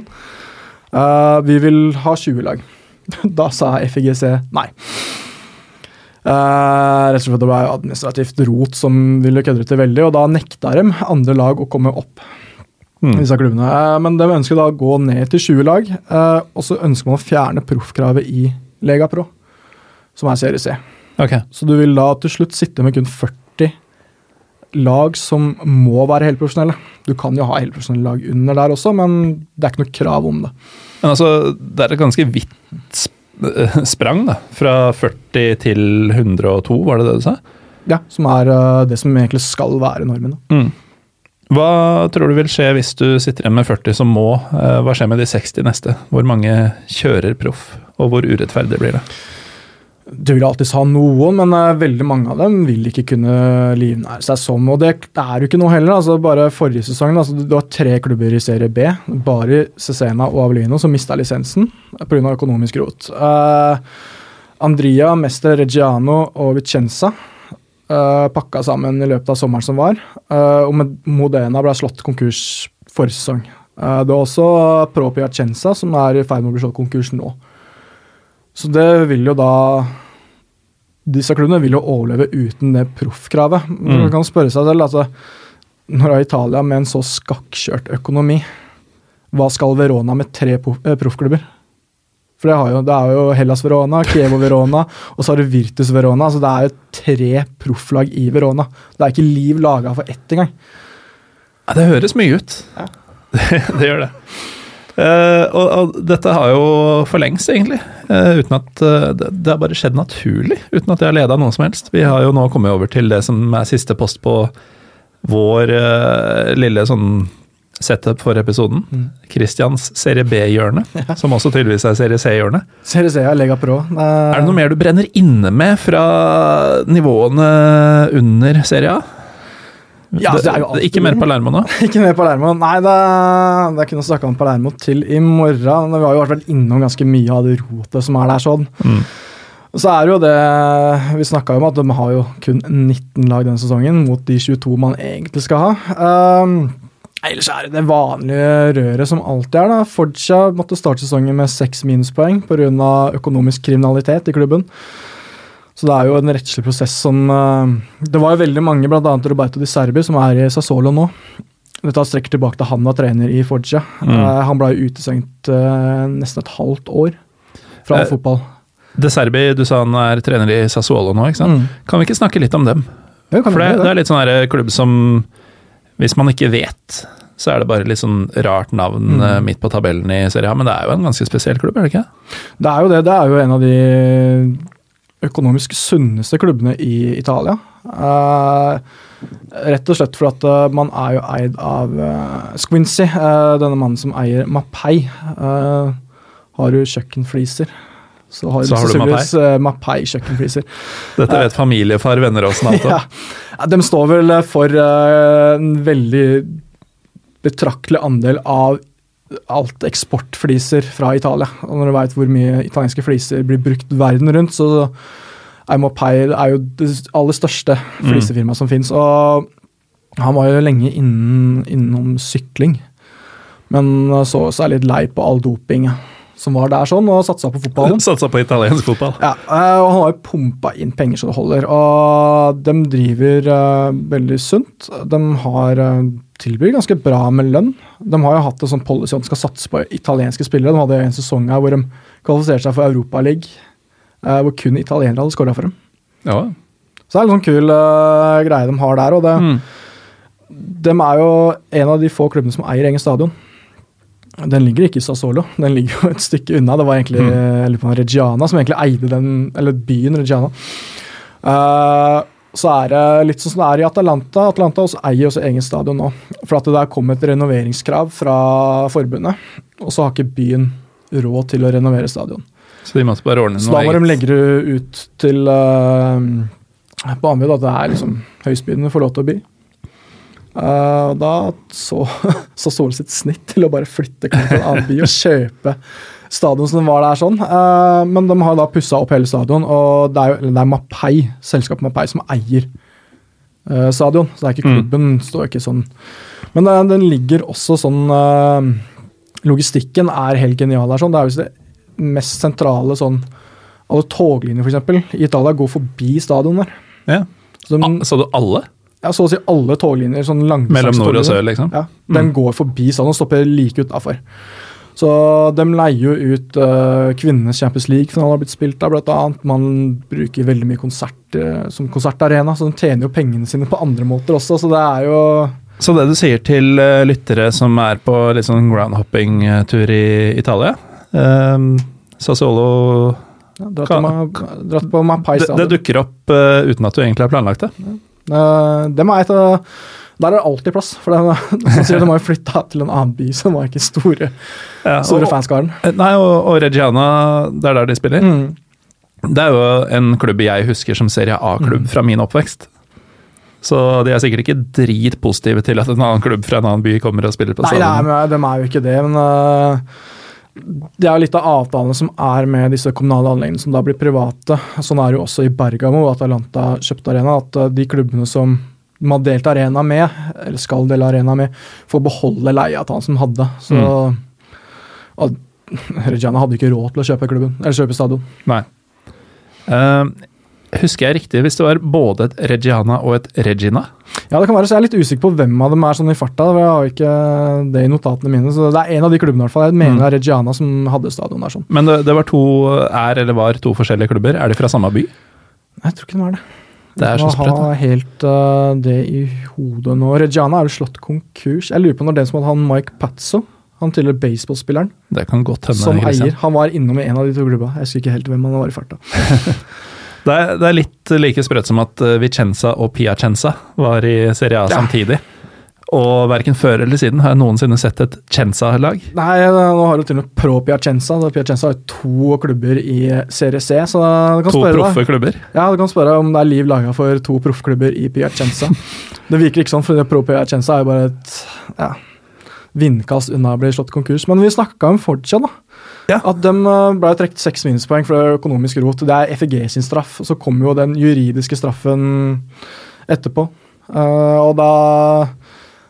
B: Uh, vi vil ha 20 lag. Da sa FIGC nei. Uh, rett og slett det ble administrativt rot som ville kødde til veldig, og da nekta dem andre lag å komme opp.
A: Mm.
B: Disse klubbene. Eh, men de ønsker da å gå ned til 20 lag, eh, og så ønsker man å fjerne proffkravet i Lega Pro, som er Serie C.
A: Okay.
B: Så du vil da til slutt sitte med kun 40 lag som må være helprofesjonelle. Du kan jo ha helprofesjonelle lag under der også, men det er ikke noe krav om det.
A: Men altså, det er et ganske vidt sprang, da. Fra 40 til 102, var det det du sa?
B: Ja, Som er eh, det som egentlig skal være normen. da.
A: Mm. Hva tror du vil skje hvis du sitter igjen med 40 som må? Eh, Hva skjer med de 60 neste? Hvor mange kjører proff, og hvor urettferdig blir det?
B: Du vil alltids ha noen, men eh, veldig mange av dem vil ikke kunne livnære seg som. Og det er jo ikke noe heller. altså Bare forrige sesong altså, du har tre klubber i serie B, bare Cesena og Avelino, som mista lisensen pga. økonomisk rot. Uh, Andria, Mester Reggiano og Vicenza uh, pakka sammen i løpet av sommeren som var. Uh, og Modena ble slått konkurs forrige sesong. Uh, det var også Pro Piacenza som er i ferd med å bli slått konkurs nå. Så det vil jo da Disse klubbene vil jo overleve uten det proffkravet.
A: Mm.
B: Man kan spørre seg selv altså, Når er Italia med en så skakkjørt økonomi, hva skal Verona med tre eh, proffklubber? For det, har jo, det er jo Hellas Verona, Kievo Verona og så har du Virtus Verona. Så Det er jo tre profflag i Verona. Det er ikke liv laga for ett engang.
A: Ja, det høres mye ut. Det, det gjør det. Uh, og, og dette har jo for lengst, egentlig. Uh, uten at uh, det, det har bare skjedd naturlig, uten at jeg har leda noe som helst. Vi har jo nå kommet over til det som er siste post på vår lille sånn setup for episoden. Christians serie B-hjørne, som også tydeligvis er serie C-hjørne.
B: Serie C ja. Lega Pro.
A: Er det noe mer du brenner inne med fra nivåene under serie A?
B: Ja, det er jo alltid
A: ikke mer. Palermo nå?
B: Ikke mer Palermo. Nei, det, det å snakke om Palermo til i morgen. Vi har jo vært innom ganske mye av det rotet som er der sånn.
A: Mm.
B: Så er det jo det Vi snakka om at de har jo kun 19 lag denne sesongen, mot de 22 man egentlig skal ha. Um, ellers er det det vanlige røret som alltid er. da. Forza måtte starte sesongen med seks minuspoeng pga. økonomisk kriminalitet i klubben. Så det er jo en rettslig prosess som eh, Det var jo veldig mange, bl.a. Roberto Di Serbi, som er i Sassolo nå. Dette strekker tilbake til han var trener i Foggia.
A: Mm.
B: Eh, han ble utestengt eh, nesten et halvt år fra
A: Eh,
B: fotball.
A: De Serbi, du sa han er trener i Sassuolo nå, ikke sant?
B: Mm.
A: Kan vi ikke snakke litt om dem?
B: Jo, kan
A: For det,
B: det,
A: det er litt sånn klubb som Hvis man ikke vet, så er det bare litt sånn rart navn
B: Mm.
A: eh, midt på tabellen i Serie A, men det er jo en ganske spesiell klubb, er det ikke?
B: Det er jo det. Det er jo en av de økonomisk sunneste klubbene i Italia. Eh, rett og slett for at eh, man er jo eid av uh, Squincy, eh, denne mannen som eier Mapei. Eh, har jo kjøkkenfliser, så har
A: Så har du
B: sannsynligvis uh, Mapei kjøkkenfliser.
A: Dette vet familiefar venner av oss,
B: Ja. Ja, De står vel eh, for eh, en veldig betraktelig andel av alt eksportfliser fra Italia. Og når du veit hvor mye italienske fliser blir brukt verden rundt, så er Mapei er jo det aller største flisefirmaet som fins. Og han var jo lenge innen, innom sykling, men så seg litt lei på all doping som var der sånn, og satsa på fotballen.
A: Satsa på italiensk fotball.
B: Ja, eh, og han har jo pumpa inn penger så det holder. Og de driver uh, veldig sunt. De har uh, tilbyr ganske bra med lønn. De har jo hatt en sånn policy om de skal satse på italienske spillere. De hadde en sesong her hvor de kvalifiserte seg for Europaligaen, uh, hvor kun italienere hadde skåra for dem.
A: Ja.
B: Så det er en sånn kul uh, greie de har der. og det
A: Mm.
B: De er jo en av de få klubbene som eier egen stadion. Den ligger ikke i Sassolo, den ligger jo et stykke unna. Det var egentlig
A: Mm.
B: var Reggiana som egentlig eide den, eller byen Reggiana. Uh, så er det litt sånn som det er i Atalanta. Atalanta også eier også egen stadion nå. For at det der kom et renoveringskrav fra forbundet, og så har ikke byen råd til å renovere stadion.
A: Så de måtte bare ordne
B: Så da
A: noe
B: må de legge det ut til uh, på anbud at det er liksom høystbydende får lov til å by. Og da så, så Solen sitt snitt til å bare flytte til en annen by og kjøpe stadion som var der sånn. Uh, men de har da pussa opp hele stadion, og det er jo det er Mapei, selskapet Mapei som eier uh, stadion. Så det er ikke klubben
A: Mm.
B: klubben, står ikke sånn. Men den, den ligger også sånn Logistikken er helt genial der. sånn. Det er visst det mest sentrale sånn Alle toglinjer eksempel, i Italia går forbi stadion der.
A: Ja.
B: Så, de,
A: Ah, så du alle?
B: Ja, så å si alle toglinjer, sånn
A: Mellom nord og sør, liksom?
B: Ja, den går forbi stadion og stopper like utafor. Så de leier jo ut uh, kvinnenes Champions League-finale har blitt spilt der, blant annet. Man bruker veldig mye konsert uh, som konsertarena, så de tjener jo pengene sine på andre måter også, så det er jo
A: Så det du sier til uh, lyttere som er på litt sånn groundhopping-tur i Italia um, Sassuolo
B: ja, dratt,
A: Kan-
B: på, dratt på Mapai
A: det, det dukker opp uten at du egentlig har planlagt det.
B: Eh, dem er et av der er det alltid plass. For det, som sier, De har jo flytta til en annen by som har ikke store,
A: Ja,
B: store fanskaren.
A: nei, og, og Reggiana, det er der de spiller.
B: Mm.
A: Det er jo en klubb jeg husker som Serie A-klubb fra min oppvekst. Så de er sikkert ikke dritpositive til at en annen klubb fra en annen by kommer og spiller på
B: Nei, det er, de er jo ikke det, men øh, det er litt av avtalene som er med disse kommunale anleggene som da blir private. Sånn er det jo også i Bergamo, at Atalanta kjøpte arena. At øh, de klubbene som de har delt arena med, eller skal dele arena med, får beholde leieavtalen som hadde. Så og Reggiana hadde ikke råd til å kjøpe klubben, eller kjøpe stadion.
A: Nei. Eh, husker jeg riktig hvis det var både et Reggiana og et Regina?
B: Ja, det kan være, så Jeg er litt usikker på hvem av dem er sånn i farta. for Jeg har ikke det i notatene mine. så Det er en av de klubbene i hvert fall. Jeg mener
A: Mm.
B: det Reggiana som hadde stadion der. sånn.
A: Men det, det var to, er eller var to forskjellige klubber. Er de fra samme by?
B: Jeg tror ikke de er det.
A: Det er så
B: Jeg
A: sprøtt.
B: Ha helt uh, det i hodet nå. Reggiana er jo slått konkurs. Jeg lurer på når den som hadde han Mike Pazzo, han tidligere baseballspilleren,
A: Det kan godt hende.
B: som eier. Han var innom i en av de to klubba. Jeg husker ikke helt hvem han var i farta.
A: Det er, det er litt like sprøtt som at eh, Vicenza og Piacenza var i Serie A
B: Ja.
A: samtidig. Og verken før eller siden har jeg noensinne sett et Cenza-lag.
B: Nei, nå har du til og med Pro Piacenza. så Piacenza har to klubber i Serie C, så du kan
A: To
B: spørre
A: proffe klubber.
B: Ja, du kan spørre om det er liv laga for to proffklubber i Piacenza. det virker ikke sånn, for Pro Piacenza er jo bare et ja, vindkast unna å bli slått konkurs. Men vi snakka om Forcia, da.
A: Ja.
B: At de eh, ble trukket seks minuspoeng for økonomisk rot. Det er FEG sin straff. og Så kom jo den juridiske straffen etterpå. Uh, og da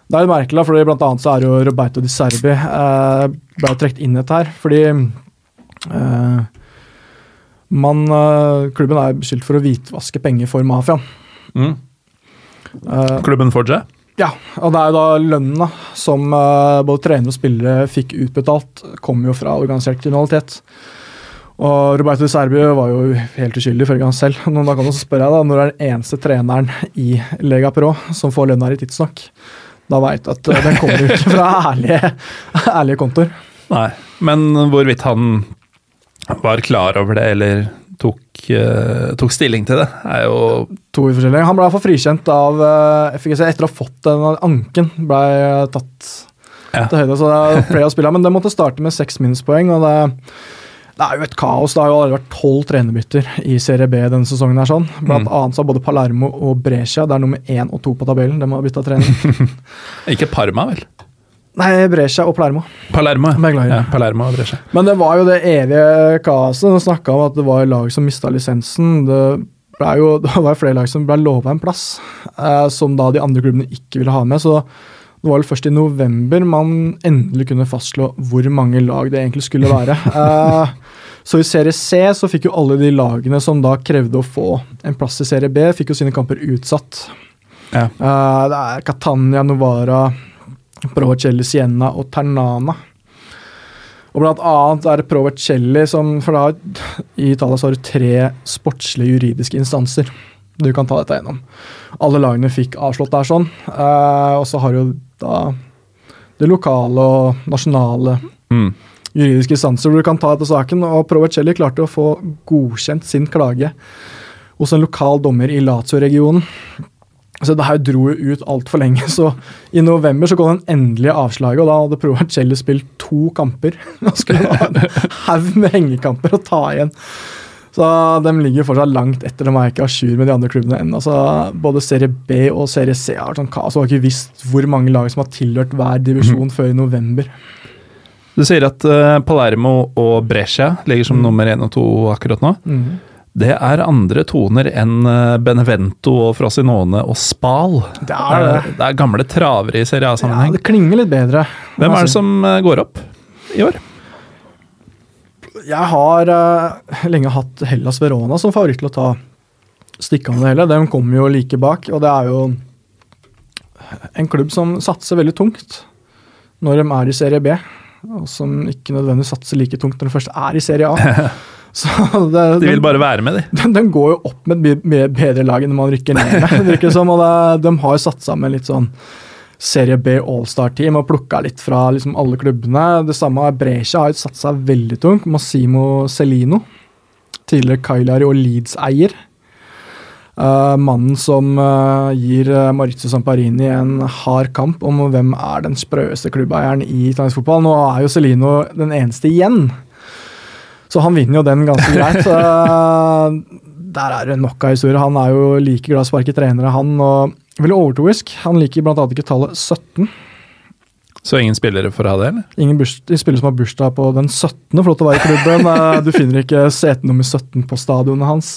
B: Det er litt merkelig, for blant annet så er jo Roberto Di Serbi uh, ble trukket inn i dette her. Fordi uh, man, klubben er beskyldt for å hvitvaske penger for mafiaen.
A: Mm. Klubben Forge.
B: Ja, og det er jo da lønna som eh, både trenere og spillere fikk utbetalt, kom jo fra organisert kriminalitet. Og Roberto Di Serbio var jo helt uskyldig, ifølge han selv. Men da kan du spørre deg da, Når er den eneste treneren i Lega Pro som får lønna di tidsnok, da veit du at eh, den kommer jo ikke fra ærlige, ærlige kontoer.
A: Nei, men hvorvidt han var klar over det eller tok, uh, tok stilling til det, er jo
B: To forskjellige. Han ble i hvert fall frikjent av uh, FGC etter å ha fått den anken. ble tatt
A: Ja.
B: til høyde, så det er flere av spille Men det måtte starte med seks minuspoeng. og det, det er jo et kaos. Det har jo allerede vært tolv trenerbytter i Serie B denne sesongen. her sånn. Blant
A: Mm.
B: annet så har både Palermo og Brescia, det er nummer én og to på tabellen, de har bytta trener.
A: Ikke Parma, vel?
B: Nei, Brescia og Palermo.
A: Palermo. Ja, Palermo og Brescia.
B: Men det var jo det evige kaoset. De snakka om at det var lag som mista lisensen. Det, jo, det var flere lag som ble lova en plass, eh, som da de andre klubbene ikke ville ha med. Så det var vel først i november man endelig kunne fastslå hvor mange lag det egentlig skulle være. Eh, så i Serie C så fikk jo alle de lagene som da krevde å få en plass i Serie B, fikk jo sine kamper utsatt.
A: Ja.
B: Eh, det er Catania, Novara, Provacelli, Sienna og Ternana. Og blant annet er det Provercelli som For da, i Italia så har du tre sportslige juridiske instanser. du kan ta dette gjennom. Alle lagene fikk avslått der sånn. Eh, og så har du da det lokale og nasjonale
A: Mm.
B: juridiske instanser hvor du kan ta etter saken. Og Provercelli klarte å få godkjent sin klage hos en lokal dommer i Lazio-regionen. Så det her dro jo ut altfor lenge, så i november så kom den endelige avslaget, og da hadde Provercelli spilt to kamper. Og skulle ha en haug med hengekamper å ta igjen. Så de ligger fortsatt langt etter. De er ikke à jour med de andre klubbene ennå. Altså, både Serie B og Serie C har sånn kaos. Og har ikke visst hvor mange lag som har tilhørt hver divisjon før i november.
A: Du sier at uh, Palermo og Brescia ligger som nummer én og to akkurat nå. Det er andre toner enn eh, Benevento og Frosinone og Spal.
B: Det er det.
A: Det er gamle travere i Serie
B: Ja,
A: A-sammenheng.
B: det klinger litt bedre.
A: Hvem er det som eh, går opp i år?
B: Jeg har uh, lenge hatt Hellas Verona som favoritt til å ta stikket av det hele. De kommer jo like bak, og det er jo en klubb som satser veldig tungt når de er i Serie B, og som ikke nødvendigvis satser like tungt når de først er i Serie A. Så det,
A: De vil bare være med, de.
B: de, de går jo opp med et bedre lag enn man rykker ned med. som, og det, De har satt sammen litt sånn Serie B Allstar-team og plukka litt fra liksom alle klubbene. Det samme er Brescia har jo satt seg veldig tungt. Massimo Celino, tidligere Kailari og Leeds-eier. Uh, mannen som uh, gir uh, Maurizio Samparini en hard kamp om hvem er den sprøeste klubbeieren i italiensk fotball. Nå er jo Celino den eneste igjen. Så han vinner jo den ganske greit. Så, eh, der er det nok av historier. Han er jo like glad i å sparke trenere, han. og Veldig overtroisk. Han liker annet ikke tallet 17.
A: Så ingen spillere får ha det, eller?
B: Ingen spillere som har bursdag på den 17. får lov til å være i klubben. Eh, Du finner ikke sete nummer 17 på stadionet hans.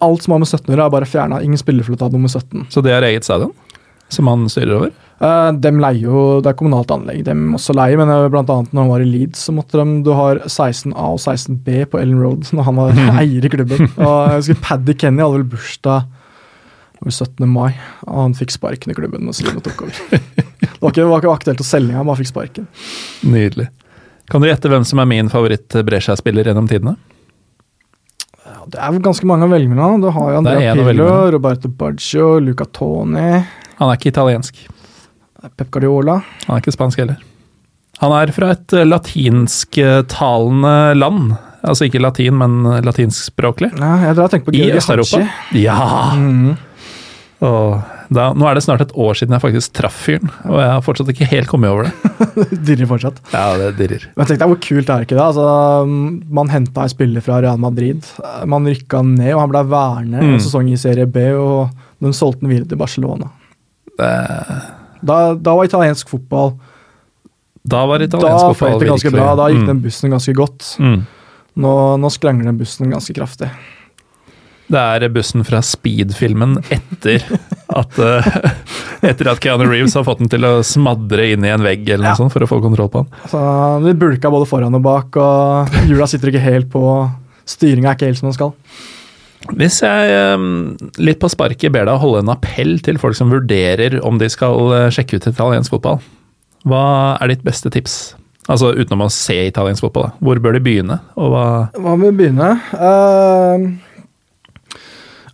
B: Alt som har med 17 å gjøre, er bare fjerna. Ingen spillere får lov til å ha nummer 17.
A: Så det er eget stadion som han styrer over?
B: Eh, dem leier jo, Det er kommunalt anlegg de også leier, men bl.a. blant annet når han var i Leeds, så måtte de Du har 16A og 16B på Ellen Road når han var eier i klubben. Og jeg husker Paddy Kenny hadde vel bursdag 17. mai, og han fikk sparken i klubben. og Sino tok over. Det var ikke, det var ikke aktuelt å selge ham, han bare fikk sparken.
A: Nydelig. Kan du gjette hvem som er min favoritt-Brescia-spiller gjennom tidene?
B: Ja, det er vel ganske mange å velge mellom. Du har jo Andrea
A: Pillo
B: Pirlo. Roberto Baggio, Luca Toni,
A: Han er ikke italiensk.
B: Pep Guardiola.
A: Han er ikke spansk heller. Han er fra et eh, latinsktalende land. Altså ikke latin, men latinskspråklig.
B: Ja, jeg drar og tenker på
A: I
B: Georgi
A: Øst-Europa. Ja!
B: Mm.
A: Og da, nå er det snart et år siden jeg faktisk traff fyren, og jeg har fortsatt ikke helt kommet over det.
B: Dirrer fortsatt.
A: Ja, det dirrer.
B: Men tenk deg hvor kult er ikke det? Altså, man henta en spiller fra Real Madrid. Man rykka ned, og han ble værende
A: Mm.
B: en sesong i Serie B, og den solgte den videre til Barcelona.
A: Det,
B: Da, da var italiensk fotball
A: da var italiensk
B: da
A: fotball
B: det ganske
A: virkelig-
B: bra. Da gikk
A: Mm.
B: den bussen ganske godt.
A: Mm.
B: Nå, nå skrangler den bussen ganske kraftig.
A: Det er bussen fra Speed-filmen etter at eh, Etter at Keanu Reeves har fått den til å smadre inn i en vegg eller noe
B: Ja.
A: sånt for å få kontroll på den.
B: Så Vi bulka både foran og bak, og hjula sitter ikke helt på. Styringa er ikke helt som den skal.
A: Hvis jeg eh, litt på sparket ber deg å holde en appell til folk som vurderer om de skal eh, sjekke ut italiensk fotball, hva er ditt beste tips? Altså utenom å se italiensk fotball, da. Hvor bør de begynne? Og hva
B: Hva bør begynne? Uh,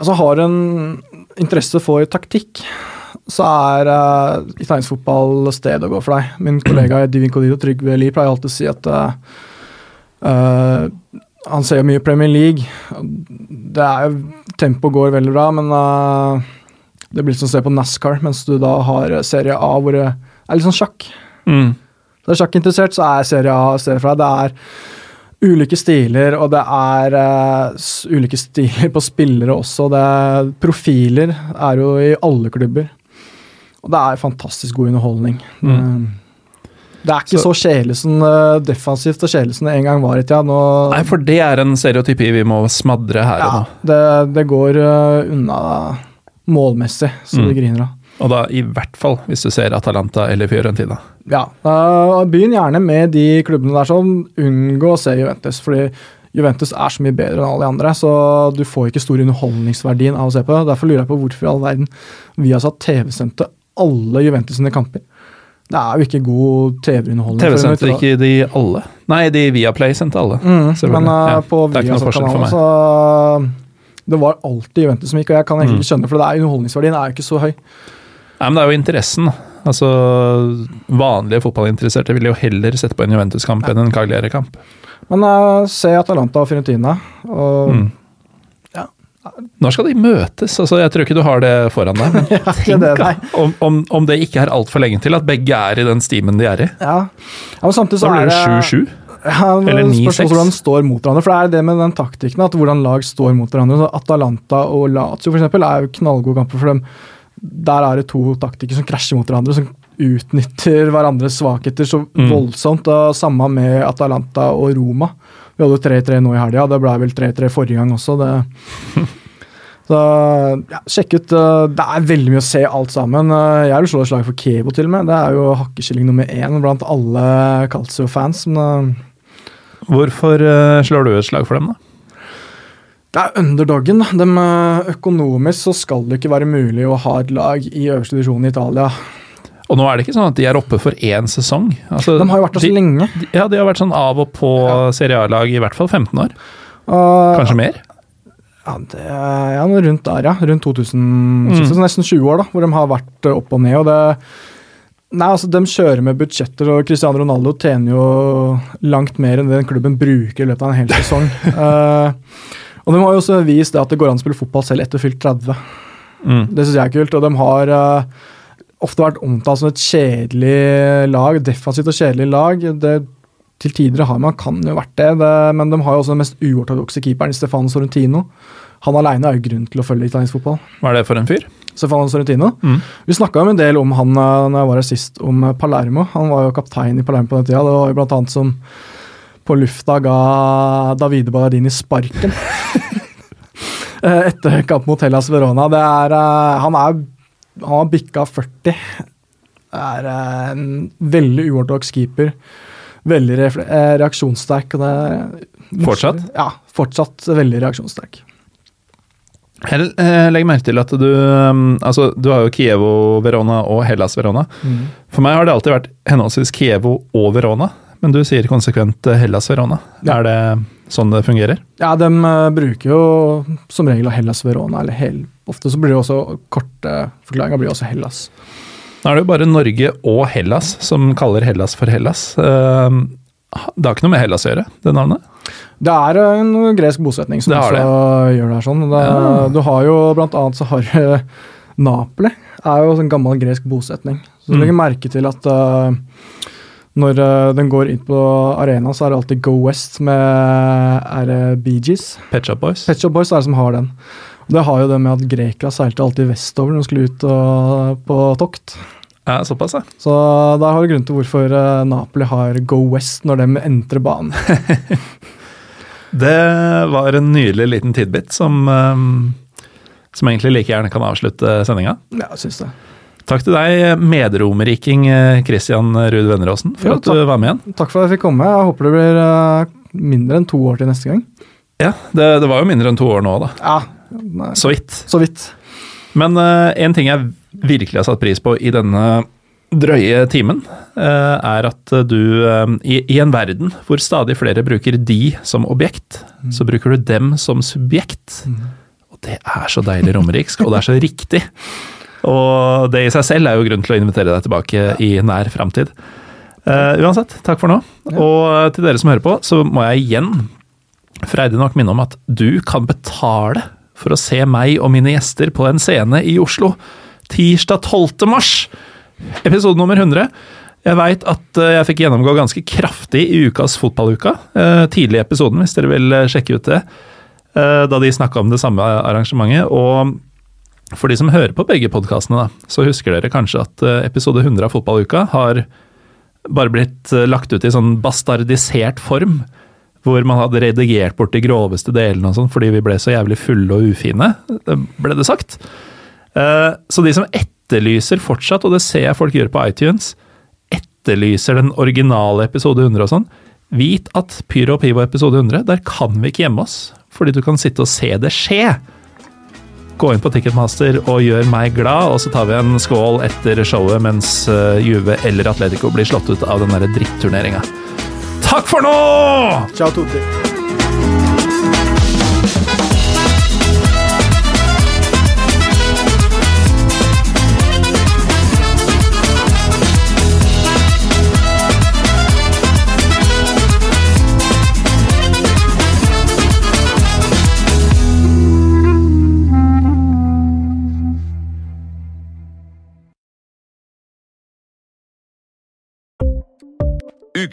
B: altså Har en interesse for taktikk, så er uh, italiensk fotball stedet å gå for deg. Min kollega Divin Codido, Trygve Lie, pleier alltid å si at eh, han ser jo mye Premier League. Det er jo Tempoet går veldig bra, men uh, det blir som å se på NASCAR, mens du da har Serie A hvor det er litt sånn sjakk.
A: mm.
B: Så er sjakkinteressert, så er Serie A stedet for deg. Det er ulike stiler, og det er uh, ulike stiler på spillere også. Det er, profiler er jo i alle klubber. Og det er fantastisk god underholdning.
A: Mm.
B: Det er ikke
A: Så-
B: så, som eh, defensivt og Kjelesen en gang var i tida. Nå,
A: Nei, for det er en stereotypi vi må smadre her og
B: ja,
A: nå.
B: det, det går eh, unna målmessig, så
A: Mm.
B: det griner av.
A: Og da i hvert fall hvis du ser Atalanta eller Fiorentina.
B: Ja, begynn gjerne med de klubbene der som Unngå å se Juventus, fordi Juventus er så mye bedre enn alle de andre, så du får ikke stor underholdningsverdien av å se på det. Derfor lurer jeg på hvorfor i all verden vi har satt TV-sendte alle Juventus sine kamper. Det er jo ikke god TV-underholdning.
A: TV-sendte ikke de alle? Nei, de Viaplay sendte alle.
B: Mm, men uh,
A: Ja,
B: på Viasat-kanalen så det var alltid Juventus som gikk, og jeg kan egentlig ikke skjønne for det er underholdningsverdien er jo ikke så høy.
A: Nei, men det er jo interessen. Altså, Vanlige fotballinteresserte ville jo heller sette på en Juventus-kamp enn en Cagliari-kamp.
B: Men uh, se Atalanta og Fiorentina. Og
A: Mm. Når skal de møtes? Altså, Jeg tror ikke du har det foran deg. Men tenk
B: det,
A: om, om, om det ikke er altfor lenge til at begge er i den stimen de er i.
B: ja. ja, men samtidig så
A: Da blir det 7-7.
B: Ja,
A: Eller 9-6.
B: Spørsmålet hvordan de står mot hverandre. For det er det med den taktikken, at hvordan lag står mot hverandre. Så Atalanta og Lazio for eksempel, er jo knallgode kamper for dem. Der er det to taktikker som krasjer mot hverandre, som utnytter hverandres svakheter så
A: Mm.
B: voldsomt. Og samme med Atalanta og Roma. Vi hadde jo 3-3 nå i helga, det ble vel 3-3 forrige gang også. det så ja, sjekk ut. uh, Det er veldig mye å se alt sammen. Uh, Jeg vil slå et slag for Kevo til og med. Det er jo hakkeskilling nummer én blant alle Calcio-fans. Uh,
A: Hvorfor eh, slår du et slag for dem, da?
B: det er underdogen. uh, økonomisk så skal det ikke være mulig å ha et lag i øverste divisjon i Italia.
A: Og nå er det ikke sånn at de er oppe for én sesong. Altså,
B: De har jo vært der så
A: de,
B: lenge.
A: Ja, de har vært sånn av og på Serie A-lag i hvert fall 15 år.
B: Uh,
A: Kanskje mer?
B: Ja, det ja, rundt der, ja. Rundt 2000,
A: Mm.
B: så nesten 20 år, da, hvor de har vært uh, opp og ned. og det Nei, altså De kjører med budsjetter, og Cristiano Ronaldo tjener jo langt mer enn det den klubben bruker i løpet av en hel sesong. uh, og de har jo også vist det at det går an å spille fotball selv etter fylt 30.
A: Mm.
B: Det syns jeg er kult. Og de har eh, ofte vært omtalt som et kjedelig lag, defensivt og kjedelig lag. Det, til tider har man kan jo vært det, det, men de har jo også den mest uortodokse keeperen, Stefano Sorrentino. Han aleine er jo grunn til å følge italiensk fotball.
A: Hva er det for en fyr?
B: Stefano Sorrentino.
A: Mm.
B: Vi snakka en del om han eh, når jeg var her sist, om eh, Palermo. Han var jo kaptein i Palermo på den tida. Det var jo blant annet som på lufta ga Davide Ballardini sparken. Eh, Etter kamp mot Hellas Verona. Det er, han er Han har bikka 40. Er eh, en veldig uortodoks keeper. Veldig eh, reaksjonssterk. Er
A: Fortsatt?
B: Ja, fortsatt veldig reaksjonssterk.
A: Jeg eh, legger merke til at du um, Altså, du har jo Kievo Verona og Hellas Verona. For meg har det alltid vært henholdsvis Kievo og Verona, men du sier konsekvent Hellas Verona.
B: Ja.
A: Er det sånn det fungerer?
B: Ja, de eh, bruker jo som regel Hellas Verona, eller hel, ofte så blir det også korte forklaringer blir også Hellas.
A: Nå er det jo bare Norge og Hellas som kaller Hellas for Hellas. Eh, Det har ikke noe med Hellas å gjøre, det navnet?
B: Det er en gresk bosetning som
A: Det
B: også det. gjør det her sånn. Det,
A: Ja.
B: Du har jo blant annet så har Napoli er jo en gammel gresk bosetning. Så du
A: Mm.
B: legger merke til at eh, når eh, den går inn på arena, så er det alltid Go West med er det Bee Gees.
A: Pet Shop Boys?
B: Pet Shop Boys er det som har den. Og det har jo det med at Grekland seilte alltid vestover når de skulle ut og, på tokt.
A: Ja, såpass, ja.
B: Så der har du grunn til hvorfor eh, Napoli har Go West når de entrer banen.
A: Det var en nydelig liten tidbit som, eh, som egentlig like gjerne kan avslutte sendinga.
B: Ja, jeg syns det.
A: Takk til deg, medromeriking eh, Christian Ruud Venneråsen, for
B: Jo,
A: at du var med igjen.
B: Takk for at jeg fikk komme. Jeg håper det blir eh, mindre enn to år til neste gang.
A: Ja, det, det var jo mindre enn to år nå, da.
B: Ja, nei,
A: Så vidt.
B: så vidt.
A: Men uh, en ting jeg virkelig har satt pris på i denne drøye timen, uh, er at du uh, i, i en verden hvor stadig flere bruker de som objekt, så bruker du dem som subjekt. Og det er så deilig romeriksk, og det er så riktig. Og det i seg selv er jo grunn til å invitere deg tilbake i nær framtid. Uh, uansett, takk for nå. Og til dere som hører på, så må jeg igjen freidig nok minne om at du kan betale for å se meg og mine gjester på en scene i Oslo tirsdag 12. mars. Episode nummer 100. Jeg veit at eh, jeg fikk gjennomgå ganske kraftig i ukas fotballuka. eh, Tidlig i episoden, hvis dere vil eh, sjekke ut det. eh, Da de snakka om det samme arrangementet. Og for de som hører på begge podkastene, så husker dere kanskje at eh, episode 100 av Fotballuka har bare blitt eh, lagt ut i sånn bastardisert form. Hvor man hadde redigert bort de groveste delene og sånn, fordi vi ble så jævlig fulle og ufine, eh, ble det sagt. Så de som etterlyser fortsatt, og det ser jeg folk gjøre på iTunes, etterlyser den originale episode 100 og sånn, vit at Pyro og Pivo episode 100, der kan vi ikke gjemme oss, fordi du kan sitte og se det skje. Gå inn på Ticketmaster og gjør meg glad, og så tar vi en skål etter showet mens eh, Juve eller Atletico blir slått ut av den derre dritturneringa. Takk for nå!
B: Ciao, Tutti.